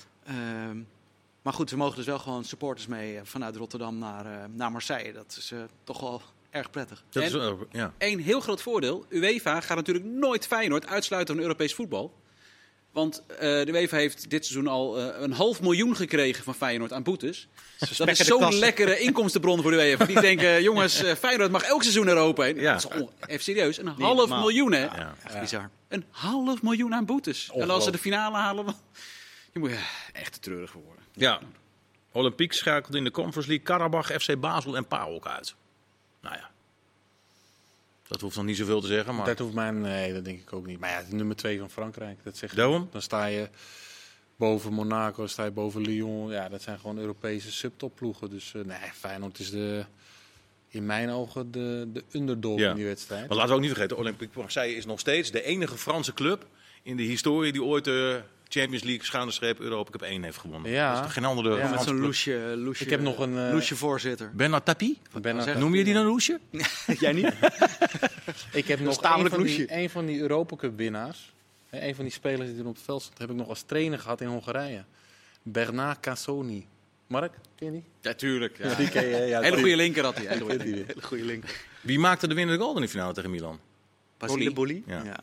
Speaker 4: Maar goed, ze mogen dus wel gewoon supporters mee eh, vanuit Rotterdam naar, eh, naar Marseille. Dat is eh, toch wel erg prettig.
Speaker 1: Dat
Speaker 2: En-
Speaker 1: is, wel- ja.
Speaker 2: Eén heel groot voordeel. UEFA gaat natuurlijk nooit Feyenoord uitsluiten van Europees voetbal. Want eh, de UEFA heeft dit seizoen al eh, een half miljoen gekregen van Feyenoord aan boetes. Dat is zo'n lekkere inkomstenbron voor de UEFA. Die denken, jongens, Feyenoord mag elk seizoen Europa heen.
Speaker 1: Ja.
Speaker 2: Dat is on- even serieus, een half
Speaker 4: normaal.
Speaker 2: miljoen hè.
Speaker 1: Ja.
Speaker 4: Bizar.
Speaker 2: Een half miljoen aan boetes. En als ze de finale halen, dan... Je moet ja, echt te treurig worden.
Speaker 1: Ja. Olympique schakelt in de Conference League Karabach, FC Basel en PAOK uit. Nou ja. Dat hoeft nog niet zoveel te zeggen, maar...
Speaker 3: Dat hoeft mij, nee, dat denk ik ook niet. Maar ja, nummer 2 van Frankrijk, dat zeg je.
Speaker 1: Daarom?
Speaker 3: Dan sta je boven Monaco, sta je boven Lyon. Ja, dat zijn gewoon Europese subtopploegen. Dus eh, nee, Feyenoord is de, in mijn ogen de, de underdog
Speaker 1: Ja.
Speaker 3: in die wedstrijd.
Speaker 1: Maar laten we ook niet vergeten, Olympique Marseille is nog steeds de enige Franse club in de historie die ooit de Champions League schuine Europa Cup 1 heeft gewonnen.
Speaker 3: Ja.
Speaker 1: Er is geen andere
Speaker 3: Ja,
Speaker 4: Met zo'n loesje, loesje,
Speaker 3: Ik heb nog een, eh,
Speaker 4: loesje voorzitter.
Speaker 1: Bernard Tapie? Noem je die dan Loesje?
Speaker 4: Jij niet?
Speaker 3: Ik heb nog een van, die,
Speaker 4: loesje.
Speaker 3: een van die Europa Cup winnaars. hè, Een van die spelers die er op het veld stond, heb ik nog als trainer gehad in Hongarije. Bernard Cassoni. Mark, ken je die?
Speaker 2: Ja, tuurlijk. Ja.
Speaker 3: Die ken je, ja,
Speaker 2: Hele goede linker had hij. Hele goede
Speaker 3: die weer.
Speaker 4: Hele goede link.
Speaker 1: Wie maakte de winnende goal in de finale tegen Milan?
Speaker 4: Basile Boli.
Speaker 1: Ja.
Speaker 4: Ja.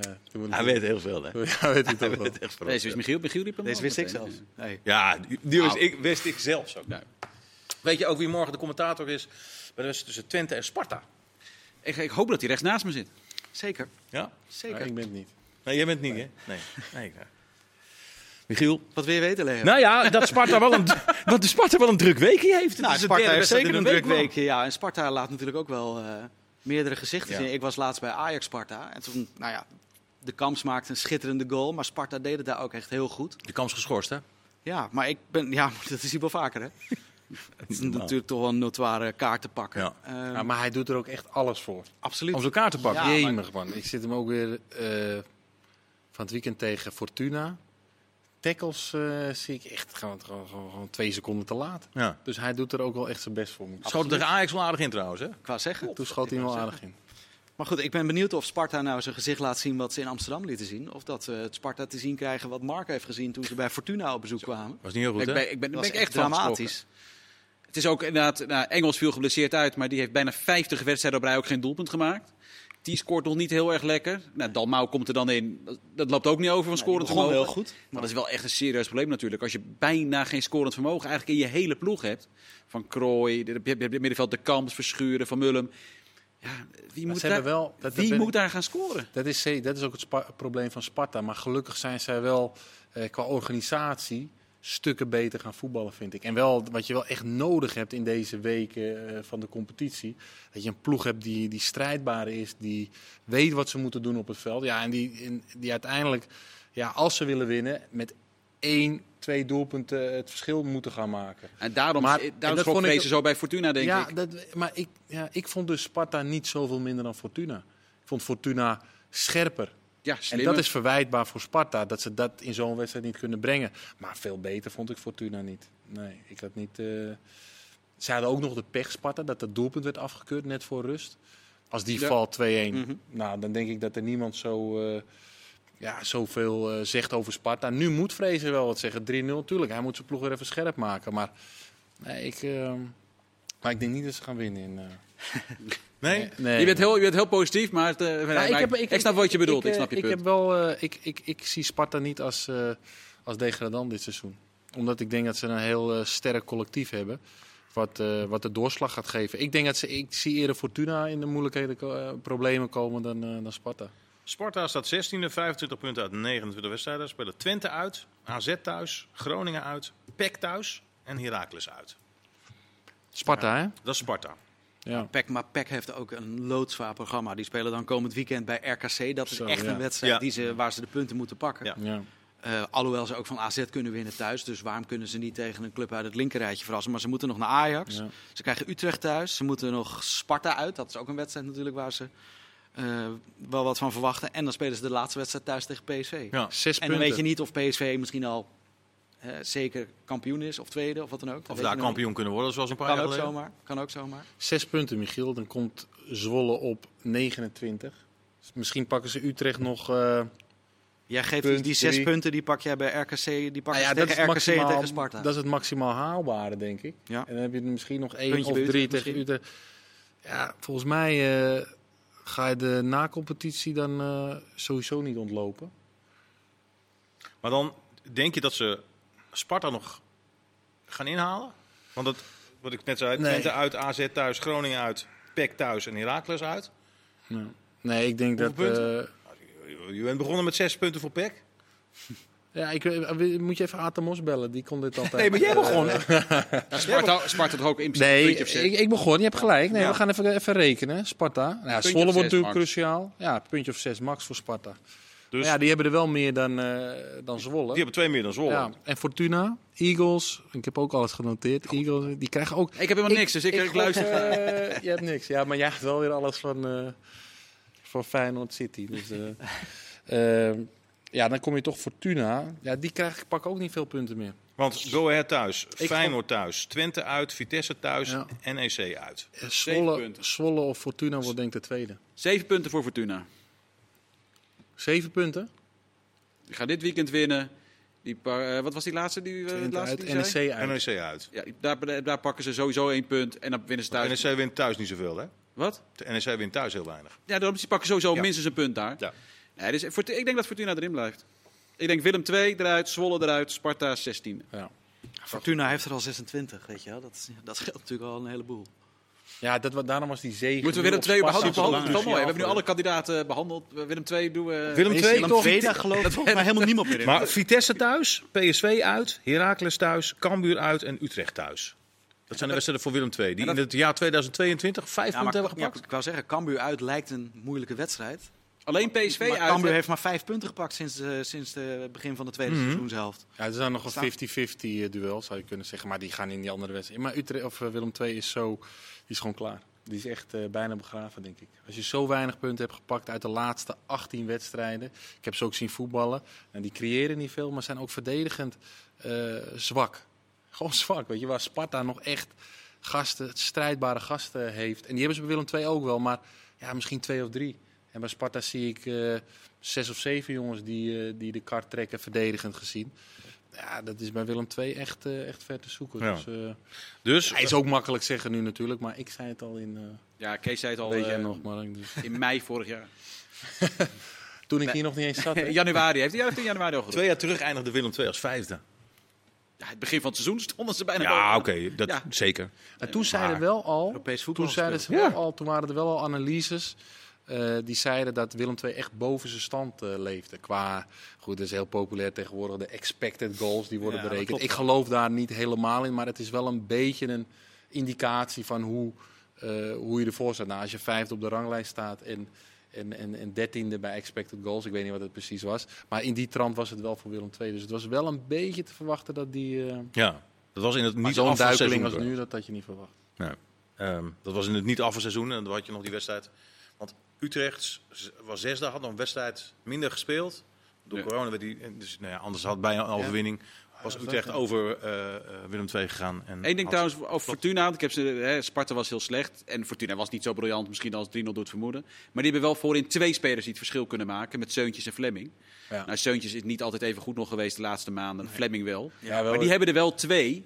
Speaker 1: Ja, Hij weet heel veel, hè?
Speaker 3: Ja, weet ik toch wel.
Speaker 1: weet echt veel.
Speaker 2: Deze wist Michiel. Michiel riep hem
Speaker 4: Deze wist ik zelfs. Nee.
Speaker 1: Ja, die, wist,
Speaker 2: Nou.
Speaker 1: ik, wist ik zelfs ook. Weet je ook wie morgen de commentator is bij de wedstrijd tussen Twente en Sparta?
Speaker 2: Ik, ik hoop dat hij rechts naast me zit.
Speaker 4: Zeker.
Speaker 1: Ja?
Speaker 4: Zeker.
Speaker 3: Ik ben het niet.
Speaker 1: Nee, jij bent het niet, hè? Nee. nee. ja. Michiel?
Speaker 4: Wat wil je weten, Leo?
Speaker 1: Nou ja, dat Sparta wel een, dat de Sparta wel een druk weekje heeft.
Speaker 4: Nou, Sparta
Speaker 1: derde
Speaker 4: heeft zeker een druk weekje. Ja, en Sparta laat natuurlijk ook wel eh, meerdere gezichten
Speaker 1: Ja.
Speaker 4: zien. Ik was laatst bij Ajax Sparta. En toen, nou ja, de Kamps maakte een schitterende goal. Maar Sparta deed het daar ook echt heel goed.
Speaker 1: De kans geschorst, hè?
Speaker 4: Ja, maar ik ben, ja, dat is hier wel vaker, hè? Het is natuurlijk toch wel een notoire kaart te pakken.
Speaker 1: Ja.
Speaker 4: Ehm,
Speaker 3: Ja, maar hij doet er ook echt alles voor.
Speaker 4: absoluut.
Speaker 1: Om zijn kaart te pakken.
Speaker 4: Ja, maar-
Speaker 3: Jemig, man. Ik zit hem ook weer eh, van het weekend tegen Fortuna. Tackles eh, zie ik echt gewoon, gewoon, gewoon, gewoon twee seconden te laat.
Speaker 1: Ja.
Speaker 3: Dus hij doet er ook wel echt zijn best voor.
Speaker 1: Schoot tegen Ajax wel aardig in trouwens, hè?
Speaker 4: Wou zeggen.
Speaker 3: Toen schoot hij hem wel aardig in.
Speaker 4: Maar goed, ik ben benieuwd of Sparta nou zijn gezicht laat zien wat ze in Amsterdam lieten zien. Of dat we het Sparta te zien krijgen wat Mark heeft gezien toen ze bij Fortuna op bezoek kwamen.
Speaker 1: Was niet heel goed,
Speaker 2: Ik
Speaker 1: hè?
Speaker 2: ben, ik ben, ik echt
Speaker 4: dramatisch.
Speaker 2: Het is ook inderdaad, nou, Engels viel geblesseerd uit, maar die heeft bijna 50 wedstrijden op rij ook geen doelpunt gemaakt. Die scoort nog niet heel erg lekker. Nou, Dalmau komt er dan in. Dat, loopt ook niet over van scorend
Speaker 4: begon
Speaker 2: vermogen.
Speaker 4: wel goed.
Speaker 2: Maar dat is wel echt een serieus probleem natuurlijk. Als je bijna geen scorend vermogen eigenlijk in je hele ploeg hebt. Van Krooi, de, je hebt het middenveld de Kamps, Verschuren, Van Mullen. Ja, wie, moet daar,
Speaker 3: wel- dat-
Speaker 2: wie moet
Speaker 3: ik-
Speaker 2: daar gaan scoren?
Speaker 3: Dat is, dat is ook het probleem van Sparta. Maar gelukkig zijn zij wel eh, qua organisatie stukken beter gaan voetballen, vind ik. En wel wat je wel echt nodig hebt in deze weken eh, van de competitie. Dat je een ploeg hebt die, die strijdbaar is, die weet wat ze moeten doen op het veld. Ja, en die, en die uiteindelijk, ja, als ze willen winnen, met één, twee doelpunten het verschil moeten gaan maken.
Speaker 2: En daarom,
Speaker 3: Maar- en dat vond ik-
Speaker 2: zo bij Fortuna, denk
Speaker 3: ja,
Speaker 2: ik.
Speaker 3: Dat, maar ik, ja, ik vond dus Sparta niet zoveel minder dan Fortuna. Ik vond Fortuna scherper.
Speaker 2: Ja,
Speaker 3: En dat is verwijtbaar voor Sparta, dat ze dat in zo'n wedstrijd niet kunnen brengen. Maar veel beter vond ik Fortuna niet. Nee, ik had niet... eh, Ze hadden ook nog de pech, Sparta, dat dat doelpunt werd afgekeurd net voor rust. Als die
Speaker 2: Ja.
Speaker 3: valt 2-1,
Speaker 4: Mhm.
Speaker 3: nou, dan denk ik dat er niemand zo, eh, ja, zoveel eh, zegt over Sparta. Nu moet Vrezen wel wat zeggen. 3-0, tuurlijk. Hij moet zijn ploeg weer even scherp maken. Maar, nee, ik, eh, maar ik denk niet dat ze gaan winnen. In, eh,
Speaker 1: Nee?
Speaker 3: nee.
Speaker 2: Je, bent heel, je bent heel positief, maar, het, eh, maar ik, snap wat je bedoelt. Ik, snap je
Speaker 3: ik
Speaker 2: punt.
Speaker 3: heb wel, eh, ik, ik, ik zie Sparta niet als, eh, als degradant dit seizoen. Omdat ik denk dat ze een heel sterk collectief hebben. Wat, wat de doorslag gaat geven. Ik denk dat ze, ik zie eerder Fortuna in de moeilijkheden, problemen komen dan, dan Sparta.
Speaker 1: Sparta staat 16e, 25 punten uit 29 wedstrijden. Spelen Twente uit, AZ thuis, Groningen uit, PEC thuis en Heracles uit.
Speaker 3: Sparta, hè?
Speaker 1: Dat is Sparta.
Speaker 3: Ja.
Speaker 4: PEC, maar PEC heeft ook een loodzwaar programma. Die spelen dan komend weekend bij RKC. Dat is
Speaker 3: Zo,
Speaker 4: echt
Speaker 3: ja.
Speaker 4: een wedstrijd
Speaker 1: Ja.
Speaker 4: die ze, waar ze de punten moeten pakken.
Speaker 1: Ja.
Speaker 3: ja.
Speaker 4: Eh, alhoewel ze ook van AZ kunnen winnen thuis. Dus waarom kunnen ze niet tegen een club uit het linkerrijtje verrassen? Maar ze moeten nog naar Ajax.
Speaker 3: Ja.
Speaker 4: Ze krijgen Utrecht thuis. Ze moeten nog Sparta uit. Dat is ook een wedstrijd natuurlijk waar ze eh, wel wat van verwachten. En dan spelen ze de laatste wedstrijd thuis tegen PSV.
Speaker 1: Ja.
Speaker 3: Zes
Speaker 4: En dan
Speaker 3: punten.
Speaker 4: weet je niet of PSV misschien al eh, zeker kampioen is of tweede of wat dan ook. Dat
Speaker 1: Of daar kampioen kunnen worden, zoals een paar
Speaker 4: Kan
Speaker 1: jaar
Speaker 4: ook
Speaker 1: geleden.
Speaker 4: zomaar. Kan ook zomaar.
Speaker 3: Zes punten, Michiel. Dan komt Zwolle op 29. Misschien pakken ze Utrecht nog... eh,
Speaker 4: Jij geeft
Speaker 3: Punt
Speaker 4: die, die zes
Speaker 3: drie.
Speaker 4: punten, die pak jij bij RKC, die pak
Speaker 3: Nou ja, dat,
Speaker 4: tegen
Speaker 3: is
Speaker 4: RKC
Speaker 3: maximaal,
Speaker 4: en tegen Sparta.
Speaker 3: dat is het maximaal haalbare, denk ik.
Speaker 4: Ja.
Speaker 3: En dan heb je misschien nog één
Speaker 4: Puntje
Speaker 3: of drie
Speaker 4: Utrecht
Speaker 3: tegen
Speaker 4: misschien.
Speaker 3: Utrecht. Ja, volgens mij eh, ga je de na-competitie dan eh, sowieso niet ontlopen.
Speaker 1: Maar dan denk je dat ze Sparta nog gaan inhalen? Want dat, wat ik net zei,
Speaker 3: Nee.
Speaker 1: Uit, AZ thuis, Groningen uit, PEC thuis en Heracles uit.
Speaker 3: Ja. Nee, ik denk
Speaker 1: Hoeveel
Speaker 3: dat... eh,
Speaker 1: Je bent begonnen met zes punten voor PEC.
Speaker 3: Ja, ik, eh, moet je even Atemos bellen, die kon dit altijd.
Speaker 1: Nee, maar jij
Speaker 3: eh,
Speaker 1: begon.
Speaker 2: Ja, Sparta, Sparta toch ook in
Speaker 3: Nee,
Speaker 2: puntje op zes.
Speaker 3: ik, ik begon. Je hebt gelijk. Nee,
Speaker 1: Ja.
Speaker 3: we gaan even, even rekenen. Sparta. Nou, Zwolle wordt natuurlijk
Speaker 2: max.
Speaker 3: cruciaal. Ja, puntje of zes max voor Sparta.
Speaker 1: Dus
Speaker 3: Maar ja, die hebben er wel meer dan, eh dan Zwolle.
Speaker 1: die hebben twee meer dan Zwolle.
Speaker 3: Ja, en Fortuna, Eagles, ik heb ook alles genoteerd. Eagles, die krijgen ook.
Speaker 2: Ik heb helemaal niks, dus ik, luister.
Speaker 3: eh, je hebt niks. Ja, maar jij hebt wel weer alles van, eh van Feyenoord City. Dus, eh, eh, ja, dan kom je toch Fortuna. Ja, die krijg ik pak ook niet veel punten meer.
Speaker 1: Want Go Ahead thuis,
Speaker 3: Ik
Speaker 1: Feyenoord thuis, Twente uit, Vitesse thuis,
Speaker 3: Ja.
Speaker 1: NEC uit.
Speaker 3: Zwolle,
Speaker 2: punten.
Speaker 3: Zwolle of Fortuna wordt denk ik de tweede.
Speaker 2: Zeven punten voor Fortuna.
Speaker 3: Zeven punten?
Speaker 2: Die gaan dit weekend winnen. Die eh, wat was die laatste? Die, eh,
Speaker 3: Twente
Speaker 2: laatste
Speaker 3: uit,
Speaker 2: die zei?
Speaker 3: NEC uit.
Speaker 1: NEC uit.
Speaker 2: Ja, daar, daar pakken ze sowieso één punt en dan winnen ze thuis.
Speaker 1: NEC wint thuis niet zoveel, hè?
Speaker 2: Wat?
Speaker 1: De NEC wint thuis heel weinig.
Speaker 2: Ja, daarom die pakken sowieso
Speaker 1: Ja.
Speaker 2: minstens een punt daar.
Speaker 1: Ja.
Speaker 2: Nee, dus ik denk dat Fortuna erin blijft. Ik denk Willem 2 eruit, Zwolle eruit, Sparta 16.
Speaker 3: Ja.
Speaker 4: Fortuna heeft er al 26, weet je wel. Dat, is- dat scheelt natuurlijk al een heleboel.
Speaker 3: Ja, dat, daarom was die zege.
Speaker 2: Moeten we Willem
Speaker 3: op
Speaker 2: 2
Speaker 3: Sparta
Speaker 2: behandelen? Dat is wel mooi. We hebben nu alle kandidaten behandeld. Willem 2 doen we...
Speaker 1: Willem
Speaker 3: Is
Speaker 1: 2
Speaker 3: die
Speaker 1: toch?
Speaker 4: gelooft volgens mij helemaal niemand meer in.
Speaker 1: Maar Vitesse thuis, PSV uit, Heracles thuis, Cambuur uit en Utrecht thuis. Dat zijn de wedstrijden voor Willem 2. Die
Speaker 2: dat-
Speaker 1: in het jaar 2022 vijf
Speaker 4: Ja, maar,
Speaker 1: punten hebben
Speaker 4: ja,
Speaker 1: gepakt.
Speaker 4: ik wou zeggen, Cambuur uit lijkt een moeilijke wedstrijd.
Speaker 2: Alleen PSV
Speaker 4: maar
Speaker 2: uit.
Speaker 4: Cambuur heeft maar vijf punten gepakt sinds, eh, sinds het begin van de tweede
Speaker 1: Mhm.
Speaker 4: seizoenshelft.
Speaker 3: Ja, er zijn nog een
Speaker 4: Staan-
Speaker 3: 50-50 eh, duel, zou je kunnen zeggen. Maar die gaan in die andere wedstrijd. Maar Utrecht, of eh, Willem II is zo, die is gewoon klaar. Die is echt eh, bijna begraven, denk ik. Als je zo weinig punten hebt gepakt uit de laatste 18 wedstrijden. Ik heb ze ook zien voetballen. En die creëren niet veel, maar zijn ook verdedigend eh, zwak. Gewoon zwak, weet je. Waar Sparta nog echt gasten, strijdbare gasten heeft. En die hebben ze bij Willem II ook wel, maar ja, misschien twee of drie. En bij Sparta zie ik eh, zes of zeven jongens die, eh, die de kar trekken, verdedigend gezien. Ja, dat is bij Willem II echt, eh, echt ver te zoeken.
Speaker 1: Ja.
Speaker 3: Dus, eh,
Speaker 1: Dus
Speaker 3: hij is ook makkelijk zeggen nu natuurlijk, maar ik zei het al in, eh
Speaker 2: Ja, Kees zei het al
Speaker 3: weet jij nog, Mark. Dus.
Speaker 2: in mei vorig jaar.
Speaker 3: Toen ik hier nog niet eens zat.
Speaker 2: januari. Heeft hij heeft hij in januari al gedaan.
Speaker 1: twee jaar terug eindigde Willem 2 als vijfde.
Speaker 2: Ja, het begin van het seizoen stonden ze bijna
Speaker 1: Ja, oké, dat
Speaker 2: Ja.
Speaker 1: zeker.
Speaker 3: En toen zeiden
Speaker 1: Maar-
Speaker 3: wel al,
Speaker 4: Europees voetbal
Speaker 3: toen, zeiden ze wel al, toen waren er wel al analyses eh, die zeiden dat Willem II echt boven zijn stand eh, leefde. Qua, goed, dat is heel populair tegenwoordig, de expected goals die worden
Speaker 4: Ja,
Speaker 3: berekend. Ik geloof daar niet helemaal in, maar het is wel een beetje een indicatie van hoe, eh, hoe je ervoor staat. Nou, als je vijfde op de ranglijst staat en, en, en, en dertiende bij expected goals, ik weet niet wat het precies was. Maar in die trant was het wel voor Willem II. Dus het was wel een beetje te verwachten dat die...
Speaker 1: Ja, dat was in het niet
Speaker 3: zo'n duikeling als nu, dat had je niet verwacht.
Speaker 1: Nee. Ehm, dat was in het niet afvalseizoen en dan had je nog die wedstrijd. Utrecht was zesde, had nog een wedstrijd minder gespeeld. Door
Speaker 2: Ja.
Speaker 1: corona werd die, dus nou ja, anders had bij een overwinning was Utrecht over eh, eh, Willem II gegaan. En
Speaker 2: Eén ding trouwens over Fortuna. Ik heb ze, hè, Sparta was heel slecht. En Fortuna was niet zo briljant, misschien als 3-0 doet vermoeden. Maar die hebben wel voorin twee spelers die het verschil kunnen maken. Met Seuntjes en Flemming.
Speaker 3: Ja.
Speaker 2: Nou, Seuntjes is niet altijd even goed nog geweest de laatste maanden. Flemming wel.
Speaker 3: Ja, wel
Speaker 2: Maar die hebben er wel twee.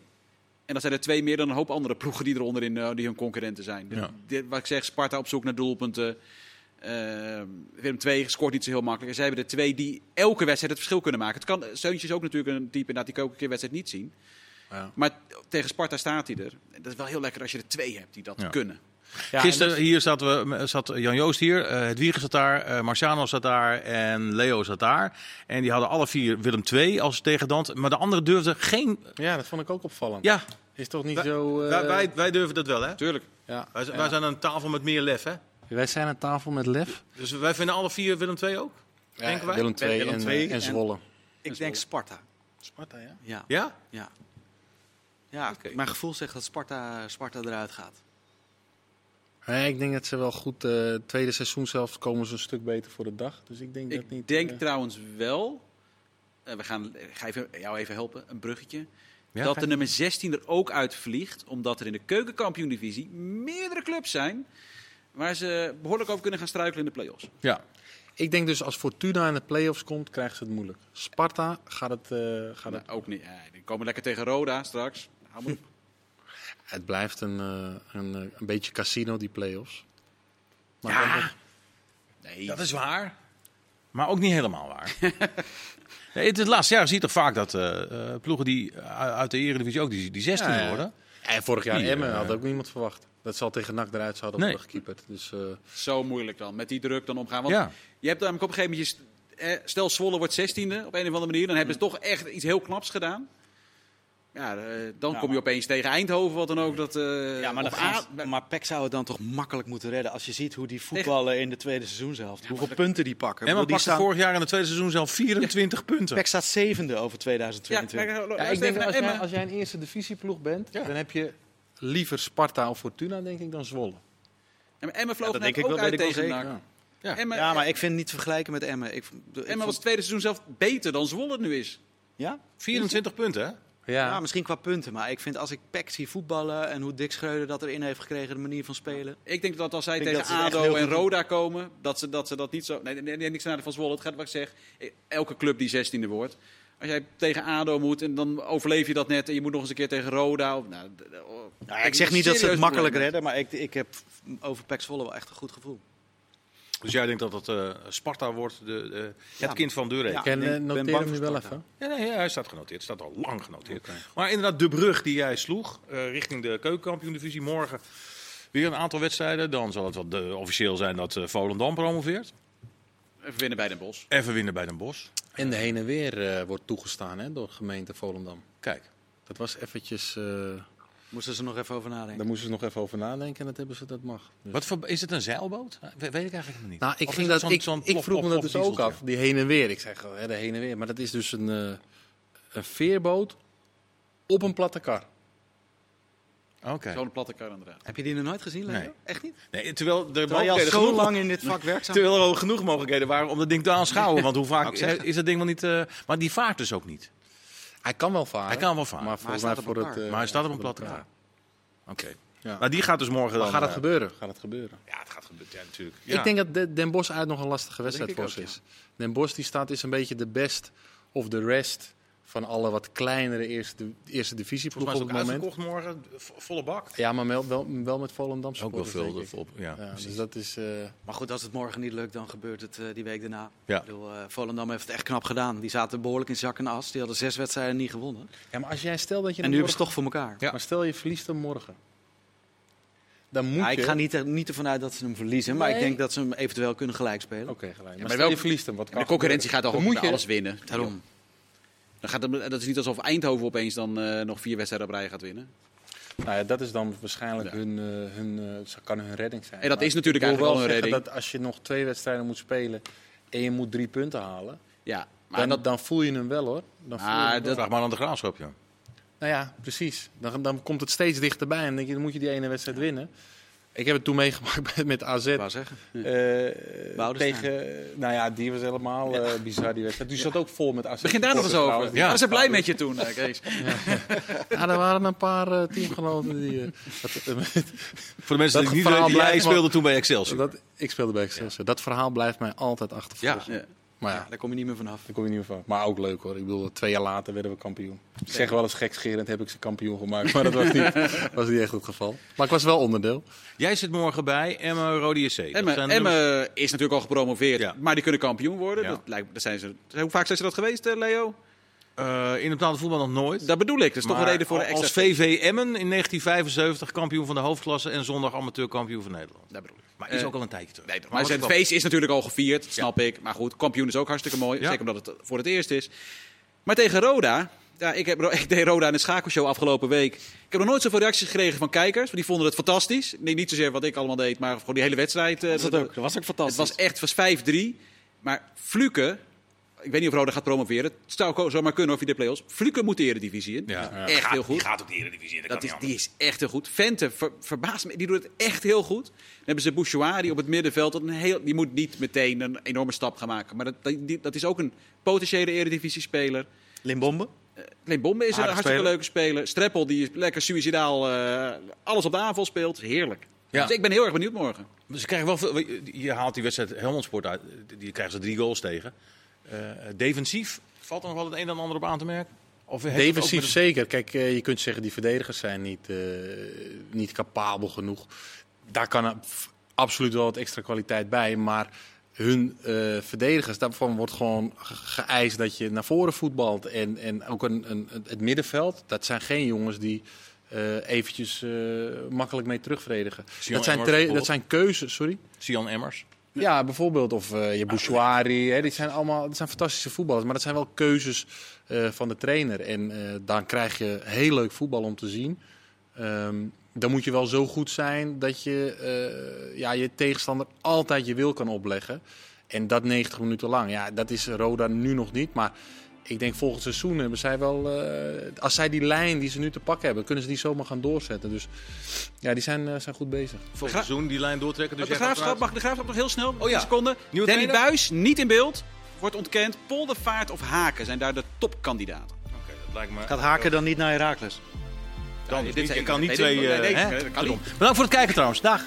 Speaker 2: En dat zijn er twee meer dan een hoop andere ploegen die er onderin eh, die hun concurrenten zijn.
Speaker 1: Ja.
Speaker 2: Dit- wat ik zeg, Sparta op zoek naar doelpunten. Eh, Willem II scoort niet zo heel makkelijk. En zij hebben er twee die elke wedstrijd het verschil kunnen maken. Het kan Seuntjes is ook natuurlijk een type inderdaad, die ook een keer wedstrijd niet zien.
Speaker 3: Ja.
Speaker 2: Maar tegen Sparta staat hij er. Dat is wel heel lekker als je er twee hebt die dat
Speaker 1: Ja.
Speaker 2: kunnen.
Speaker 3: Ja,
Speaker 1: Gisteren
Speaker 3: en dat-
Speaker 1: hier zat, we, zat Jan Joost hier, eh het Wiegen zat daar, eh, Marciano zat daar en Leo zat daar. En die hadden alle vier Willem II als tegendant. Maar de anderen durfden geen...
Speaker 3: ja, dat vond ik ook opvallend.
Speaker 1: Ja,
Speaker 3: Is toch niet
Speaker 1: wij,
Speaker 3: zo... eh,
Speaker 1: wij, wij, wij durven dat wel hè.
Speaker 2: Tuurlijk.
Speaker 3: ja.
Speaker 1: Wij, wij zijn aan tafel met meer lef hè.
Speaker 3: Wij zijn aan tafel met Lef.
Speaker 1: Dus wij vinden alle vier Willem II ook. Denken wij?
Speaker 3: Willem II en, eh, en
Speaker 4: en-
Speaker 3: Zwolle.
Speaker 4: Ik denk Sparta.
Speaker 3: Sparta, ja?
Speaker 4: Ja.
Speaker 1: Ja?
Speaker 4: Ja, mijn gevoel zegt dat Sparta, Sparta eruit gaat.
Speaker 3: Nee, ik denk dat ze wel goed... eh tweede seizoen zelfs komen ze een stuk beter voor de dag. Dus ik denk dat
Speaker 2: Ik
Speaker 3: niet...
Speaker 2: denk
Speaker 3: eh,
Speaker 2: trouwens wel. eh, we gaan ik ga even, jou even helpen, een bruggetje.
Speaker 1: Ja,
Speaker 2: dat de nummer 16 er ook uitvliegt. Omdat er in de keukenkampioen-divisie meerdere clubs zijn. Waar ze behoorlijk over kunnen gaan struikelen in de play-offs.
Speaker 1: Ja.
Speaker 3: Ik denk dus als Fortuna in de play-offs komt, krijgt ze het moeilijk. Sparta gaat het... eh, gaat het,
Speaker 2: ook niet. Ja, die komen lekker tegen Roda straks. Hou maar op.
Speaker 3: het blijft een, eh, een, eh, een beetje casino, die play-offs. Maar
Speaker 1: Ja.
Speaker 2: Nee,
Speaker 1: Dat is waar. Maar ook niet helemaal waar. nee, het, het laatste jaar zie je toch vaak dat eh, eh, ploegen die uit de Eredivisie ook die, die 16
Speaker 3: Ja, ja.
Speaker 1: worden.
Speaker 3: En vorig jaar Emmen had ook niemand verwacht. Dat zal tegen NAC eruit zouden
Speaker 1: Nee.
Speaker 3: worden gekeeperd. Dus, eh,
Speaker 2: zo moeilijk dan. Met die druk dan omgaan. Want
Speaker 1: Ja.
Speaker 2: je hebt namelijk op een gegeven moment... eh, Stel Zwolle wordt 16e op een of andere manier. Dan hebben ze toch echt iets heel knaps gedaan. Ja, eh, dan
Speaker 4: Ja,
Speaker 2: kom je opeens tegen Eindhoven, wat dan ook. Dat, eh,
Speaker 4: Ja, maar,
Speaker 2: A-
Speaker 4: ze- maar PEC zou het dan toch makkelijk moeten redden als je ziet hoe die voetballen in de tweede seizoenshelft. Hoeveel punten die pakken. Bedoel, die
Speaker 1: pakte
Speaker 4: staan,
Speaker 1: vorig jaar in het tweede seizoen zelf 24 punten.
Speaker 4: PEC staat zevende over
Speaker 2: Ja,
Speaker 4: 2022.
Speaker 2: kijk,
Speaker 3: ja, ik denk dat als jij, als jij een eerste divisieploeg bent,
Speaker 1: Ja.
Speaker 3: dan heb je liever Sparta of Fortuna, denk ik, dan Zwolle.
Speaker 2: Ja, maar Emmen vloog
Speaker 4: dat
Speaker 2: net
Speaker 4: denk ik
Speaker 2: ook
Speaker 4: wel,
Speaker 2: uit
Speaker 4: weet ik wel
Speaker 2: tegen. NAC.
Speaker 3: Ja.
Speaker 4: Ja, maar ik vind het niet te vergelijken met Emmen. Ik, ik
Speaker 2: Emmen
Speaker 4: vond-
Speaker 2: was het tweede seizoen zelf beter dan Zwolle het nu is.
Speaker 4: ja?
Speaker 1: 24 punten, hè?
Speaker 3: Ja,
Speaker 4: Ja, misschien qua punten. Maar ik vind als ik PEC zie voetballen en hoe Dick Schreuder dat erin heeft gekregen, de manier van spelen.
Speaker 2: Ik denk dat als zij tegen
Speaker 4: dat
Speaker 2: ADO en. Roda komen, dat ze dat, ze dat niet zo... Nee, nee, nee, niks naar van Zwolle. Het gaat wat ik zeg. Elke club die 16e wordt. Als jij tegen ADO moet en dan overleef je dat net en je moet nog eens een keer tegen Roda. Of, nou, oh,
Speaker 4: Nou, ik zeg niet dat ze het makkelijk redden, maar ik, ik heb over Pax Volle wel echt een goed gevoel.
Speaker 1: Dus jij denkt dat het eh, Sparta wordt, de, de- het kind van Durek?
Speaker 4: Ja.
Speaker 3: Ik
Speaker 4: ben
Speaker 3: noteer
Speaker 4: bang
Speaker 3: hem nu
Speaker 4: voor
Speaker 3: wel
Speaker 4: Sparta.
Speaker 3: even.
Speaker 1: Ja, nee, ja, hij staat genoteerd. staat al lang genoteerd. Maar inderdaad, de brug die jij sloeg eh, richting de keukenkampioen-divisie. Morgen weer een aantal wedstrijden. Dan zal het wel de, officieel zijn dat eh, Volendam promoveert.
Speaker 2: Even winnen bij Den Bosch.
Speaker 1: Even winnen bij Den Bosch.
Speaker 3: En de heen en weer eh, wordt toegestaan hè, door gemeente Volendam.
Speaker 1: Kijk,
Speaker 3: Dat was eventjes... eh,
Speaker 4: Moesten ze nog even over nadenken.
Speaker 3: daar moesten ze nog even over nadenken en dat hebben ze, dat mag. Dus-
Speaker 1: wat voor, is het een zeilboot? We- Weet ik eigenlijk nog niet.
Speaker 3: Nou, ik,
Speaker 1: Of
Speaker 3: ging dat, ik, ik
Speaker 1: plof,
Speaker 3: vroeg me dat dus ook af, die heen en weer. Ik zeg, hè, de heen en weer. Maar dat is dus een, eh, een veerboot op een platte kar.
Speaker 1: Oké.
Speaker 2: Zo'n platte kar inderdaad.
Speaker 4: Heb je die nog nooit gezien, Leo?
Speaker 1: Nee.
Speaker 4: Echt niet?
Speaker 1: Nee, terwijl er
Speaker 4: Terwijl je al zo
Speaker 1: genoeg-
Speaker 4: lang in dit vak werkzaam
Speaker 1: Terwijl er al genoeg mogelijkheden waren om dat ding te aanschouwen. Want hoe vaak is dat ding wel niet... eh, maar die vaart dus ook niet.
Speaker 3: Hij kan wel varen.
Speaker 1: Hij kan wel varen.
Speaker 3: Maar
Speaker 1: Maar,
Speaker 4: hij staat op
Speaker 3: voor
Speaker 4: een
Speaker 3: het... eh,
Speaker 1: hij staat op een platte kar. Oké.
Speaker 3: Ja.
Speaker 1: Maar die gaat dus morgen dan...
Speaker 3: Maar gaat het
Speaker 1: eh,
Speaker 3: gebeuren? Gaat het gebeuren?
Speaker 1: Ja, het gaat gebeuren. Ja, natuurlijk.
Speaker 3: Ik denk dat de- Den Bosch uit nog een lastige wedstrijd voor ze is. Den Bosch die staat is een beetje de best of the rest van alle wat kleinere eerste, eerste divisieploegen
Speaker 1: Volgens
Speaker 3: op het moment.
Speaker 1: uitverkocht morgen. vo- Volle bak.
Speaker 3: Ja, maar wel, wel, wel met Volendam
Speaker 1: Ook wel veel. Op, ja,
Speaker 3: dus dat is... eh,
Speaker 4: Maar goed, als het morgen niet lukt, dan gebeurt het eh, die week daarna.
Speaker 1: Ja.
Speaker 4: Ik bedoel, eh, Volendam heeft het echt knap gedaan. Die zaten behoorlijk in zak en as. Die hadden zes wedstrijden niet gewonnen.
Speaker 3: Ja, maar als jij stelt dat je
Speaker 4: En nu hebben ze
Speaker 3: morgen-
Speaker 4: het toch voor elkaar.
Speaker 1: Ja.
Speaker 3: Maar stel je verliest hem morgen. Dan moet
Speaker 4: Ja,
Speaker 3: je...
Speaker 4: ik ga niet, er- niet ervan uit dat ze hem verliezen. Maar ik denk dat ze hem eventueel kunnen gelijkspelen.
Speaker 3: Oké, gelijk. Maar,
Speaker 2: maar
Speaker 3: stel
Speaker 2: wel-
Speaker 3: je verliest hem. Wat kan
Speaker 2: de concurrentie
Speaker 3: gebeuren?
Speaker 2: gaat toch
Speaker 3: Dan
Speaker 2: ook
Speaker 3: moet
Speaker 2: niet
Speaker 3: je-
Speaker 2: alles winnen.
Speaker 4: Daarom.
Speaker 2: Dan gaat het, dat is niet alsof Eindhoven opeens dan eh, nog vier wedstrijden op rij gaat winnen.
Speaker 3: Nou ja, dat is dan waarschijnlijk
Speaker 2: Ja.
Speaker 3: hun, eh, hun, eh, kan hun redding zijn.
Speaker 2: En dat
Speaker 3: Maar
Speaker 2: is natuurlijk eigenlijk wel
Speaker 3: wel
Speaker 2: een redding.
Speaker 3: dat als je nog twee wedstrijden moet spelen en je moet drie punten halen,
Speaker 2: Ja, maar
Speaker 3: dan,
Speaker 2: dat,
Speaker 3: dan voel je hem wel hoor. Dan voel je
Speaker 2: Ah,
Speaker 3: hem wel.
Speaker 2: dat-
Speaker 1: Vraag maar aan de graafschap, ja.
Speaker 3: Nou ja, precies. Dan, dan komt het steeds dichterbij en dan, denk je, dan moet je die ene wedstrijd winnen. Ik heb het toen meegemaakt met- met AZ.
Speaker 4: Ik wou zeggen.
Speaker 3: Eh, tegen, nou ja, die was helemaal eh, bizar die wedstrijd. Die zat ook vol met AZ.
Speaker 2: begin daar nog eens over.
Speaker 3: trouwens.
Speaker 2: Ja. Waren ze blij met je toen, eh, Kees?
Speaker 3: Ja, er waren een paar teamgenoten die... dat,
Speaker 1: Voor de mensen
Speaker 3: Dat
Speaker 1: die het niet
Speaker 3: verhaal
Speaker 1: weten, jij speelde toen bij Excelsior.
Speaker 3: dat, ik speelde bij Excelsior. Dat verhaal blijft mij altijd achtervolgen.
Speaker 2: Ja.
Speaker 3: Maar
Speaker 4: Ja,
Speaker 3: ja,
Speaker 4: daar kom je niet meer vanaf.
Speaker 3: daar kom je niet meer van. Maar ook leuk hoor. Ik bedoel, twee jaar later werden we kampioen. Ik zeg wel eens gekscherend heb ik ze kampioen gemaakt. Maar dat was niet, was niet echt het geval. Maar ik was wel onderdeel.
Speaker 1: Jij zit morgen bij Rode JC. Zijn nummers-
Speaker 2: Emmen is natuurlijk al gepromoveerd,
Speaker 1: Ja.
Speaker 2: maar die kunnen kampioen worden.
Speaker 1: Ja.
Speaker 2: Dat lijkt, dat zijn ze, hoe vaak zijn ze dat geweest, eh, Leo?
Speaker 1: Eh, in het betaalde voetbal nog nooit.
Speaker 2: Dat bedoel ik. Dat is toch een reden voor de extra...
Speaker 1: Als VV Emmen in 1975 kampioen van de hoofdklasse en zondag amateurkampioen van Nederland.
Speaker 2: Dat bedoel ik.
Speaker 1: Maar is
Speaker 2: Eh,
Speaker 1: ook al een tijdje terug.
Speaker 2: Nee, maar zijn feest is natuurlijk al gevierd, snap ik. Maar goed, kampioen is ook hartstikke mooi.
Speaker 1: Ja.
Speaker 2: Zeker omdat het voor het eerst is. Maar tegen Roda... Ja, ik, heb, ik deed Roda in de schakelshow afgelopen week. Ik heb nog nooit zoveel reacties gekregen van kijkers. want Die vonden het fantastisch. Nee, niet zozeer wat ik allemaal deed, maar gewoon die hele wedstrijd. eh,
Speaker 4: Dat was, het ook. dat was ook
Speaker 2: Het
Speaker 4: fantastisch.
Speaker 2: was echt het was 5-3. Maar Fluke, ik weet niet of Roda gaat promoveren. Het zou zomaar kunnen of je de play-offs. Fluke moet de eredivisie in.
Speaker 1: Ja.
Speaker 2: Echt heel goed.
Speaker 1: Die gaat ook de Eredivisie in.
Speaker 2: Dat is, die is echt heel goed. Vente ver- verbaast me. Die doet het echt heel goed. Dan hebben ze Bouchouari op het middenveld. Dat een heel, die moet niet meteen een enorme stap gaan maken. Maar dat, die, dat is ook een potentiële eredivisie-speler.
Speaker 4: Limbombe?
Speaker 2: Leen Bombe is een hartstikke
Speaker 4: speler.
Speaker 2: leuke speler. Streppel die is lekker suicidaal. eh, alles op de aanval speelt. Heerlijk.
Speaker 1: Ja.
Speaker 2: Dus ik ben heel erg benieuwd morgen.
Speaker 1: Ze krijgen wel veel, je haalt die wedstrijd Helmond Sport uit. Die krijgen ze drie goals tegen. Eh, defensief valt er nog wel het een en ander op aan te merken? Of
Speaker 3: Defensief
Speaker 1: met-
Speaker 3: zeker. Kijk, eh, je kunt zeggen die verdedigers zijn niet, eh, niet capabel genoeg. Daar kan absoluut wel wat extra kwaliteit bij. Maar hun eh, verdedigers, daarvan wordt gewoon ge- geëist dat je naar voren voetbalt. En, en ook een, een, het middenveld, dat zijn geen jongens die eh, eventjes eh, makkelijk mee terugverdedigen.
Speaker 1: Sion
Speaker 3: Dat zijn, dat zijn keuzes, sorry.
Speaker 1: Sian Emmers.
Speaker 3: Ja, bijvoorbeeld. Of eh je Bouchouari. Hè, die zijn allemaal dat zijn fantastische voetballers. Maar dat zijn wel keuzes eh, van de trainer. En eh, dan krijg je heel leuk voetbal om te zien. Ehm, dan moet je wel zo goed zijn dat je ja, je tegenstander altijd je wil kan opleggen. En dat 90 minuten lang. Ja, dat is Roda nu nog niet. Maar ik denk volgend seizoen hebben zij wel... eh, als zij die lijn die ze nu te pakken hebben, kunnen ze die zomaar gaan doorzetten. Dus ja, die zijn, eh, zijn goed bezig.
Speaker 1: Volgend
Speaker 2: Gra-
Speaker 1: seizoen die lijn doortrekken. Dus
Speaker 2: de, graafschap, mag de graafschap nog heel snel?
Speaker 1: Oh ja.
Speaker 2: Een seconde.
Speaker 1: Nieuwe
Speaker 2: Danny
Speaker 1: trainer?
Speaker 2: Buis, niet in beeld. Wordt ontkend. Poldervaart of Haken zijn daar de topkandidaten.
Speaker 1: Oké, dat lijkt me...
Speaker 4: Gaat Haken dan niet naar Herakles?
Speaker 1: Dan
Speaker 2: Ja,
Speaker 1: dit je kan niet twee...
Speaker 2: nee,
Speaker 1: eh,
Speaker 2: nee, kan niet.
Speaker 1: Bedankt voor het kijken trouwens. Dag.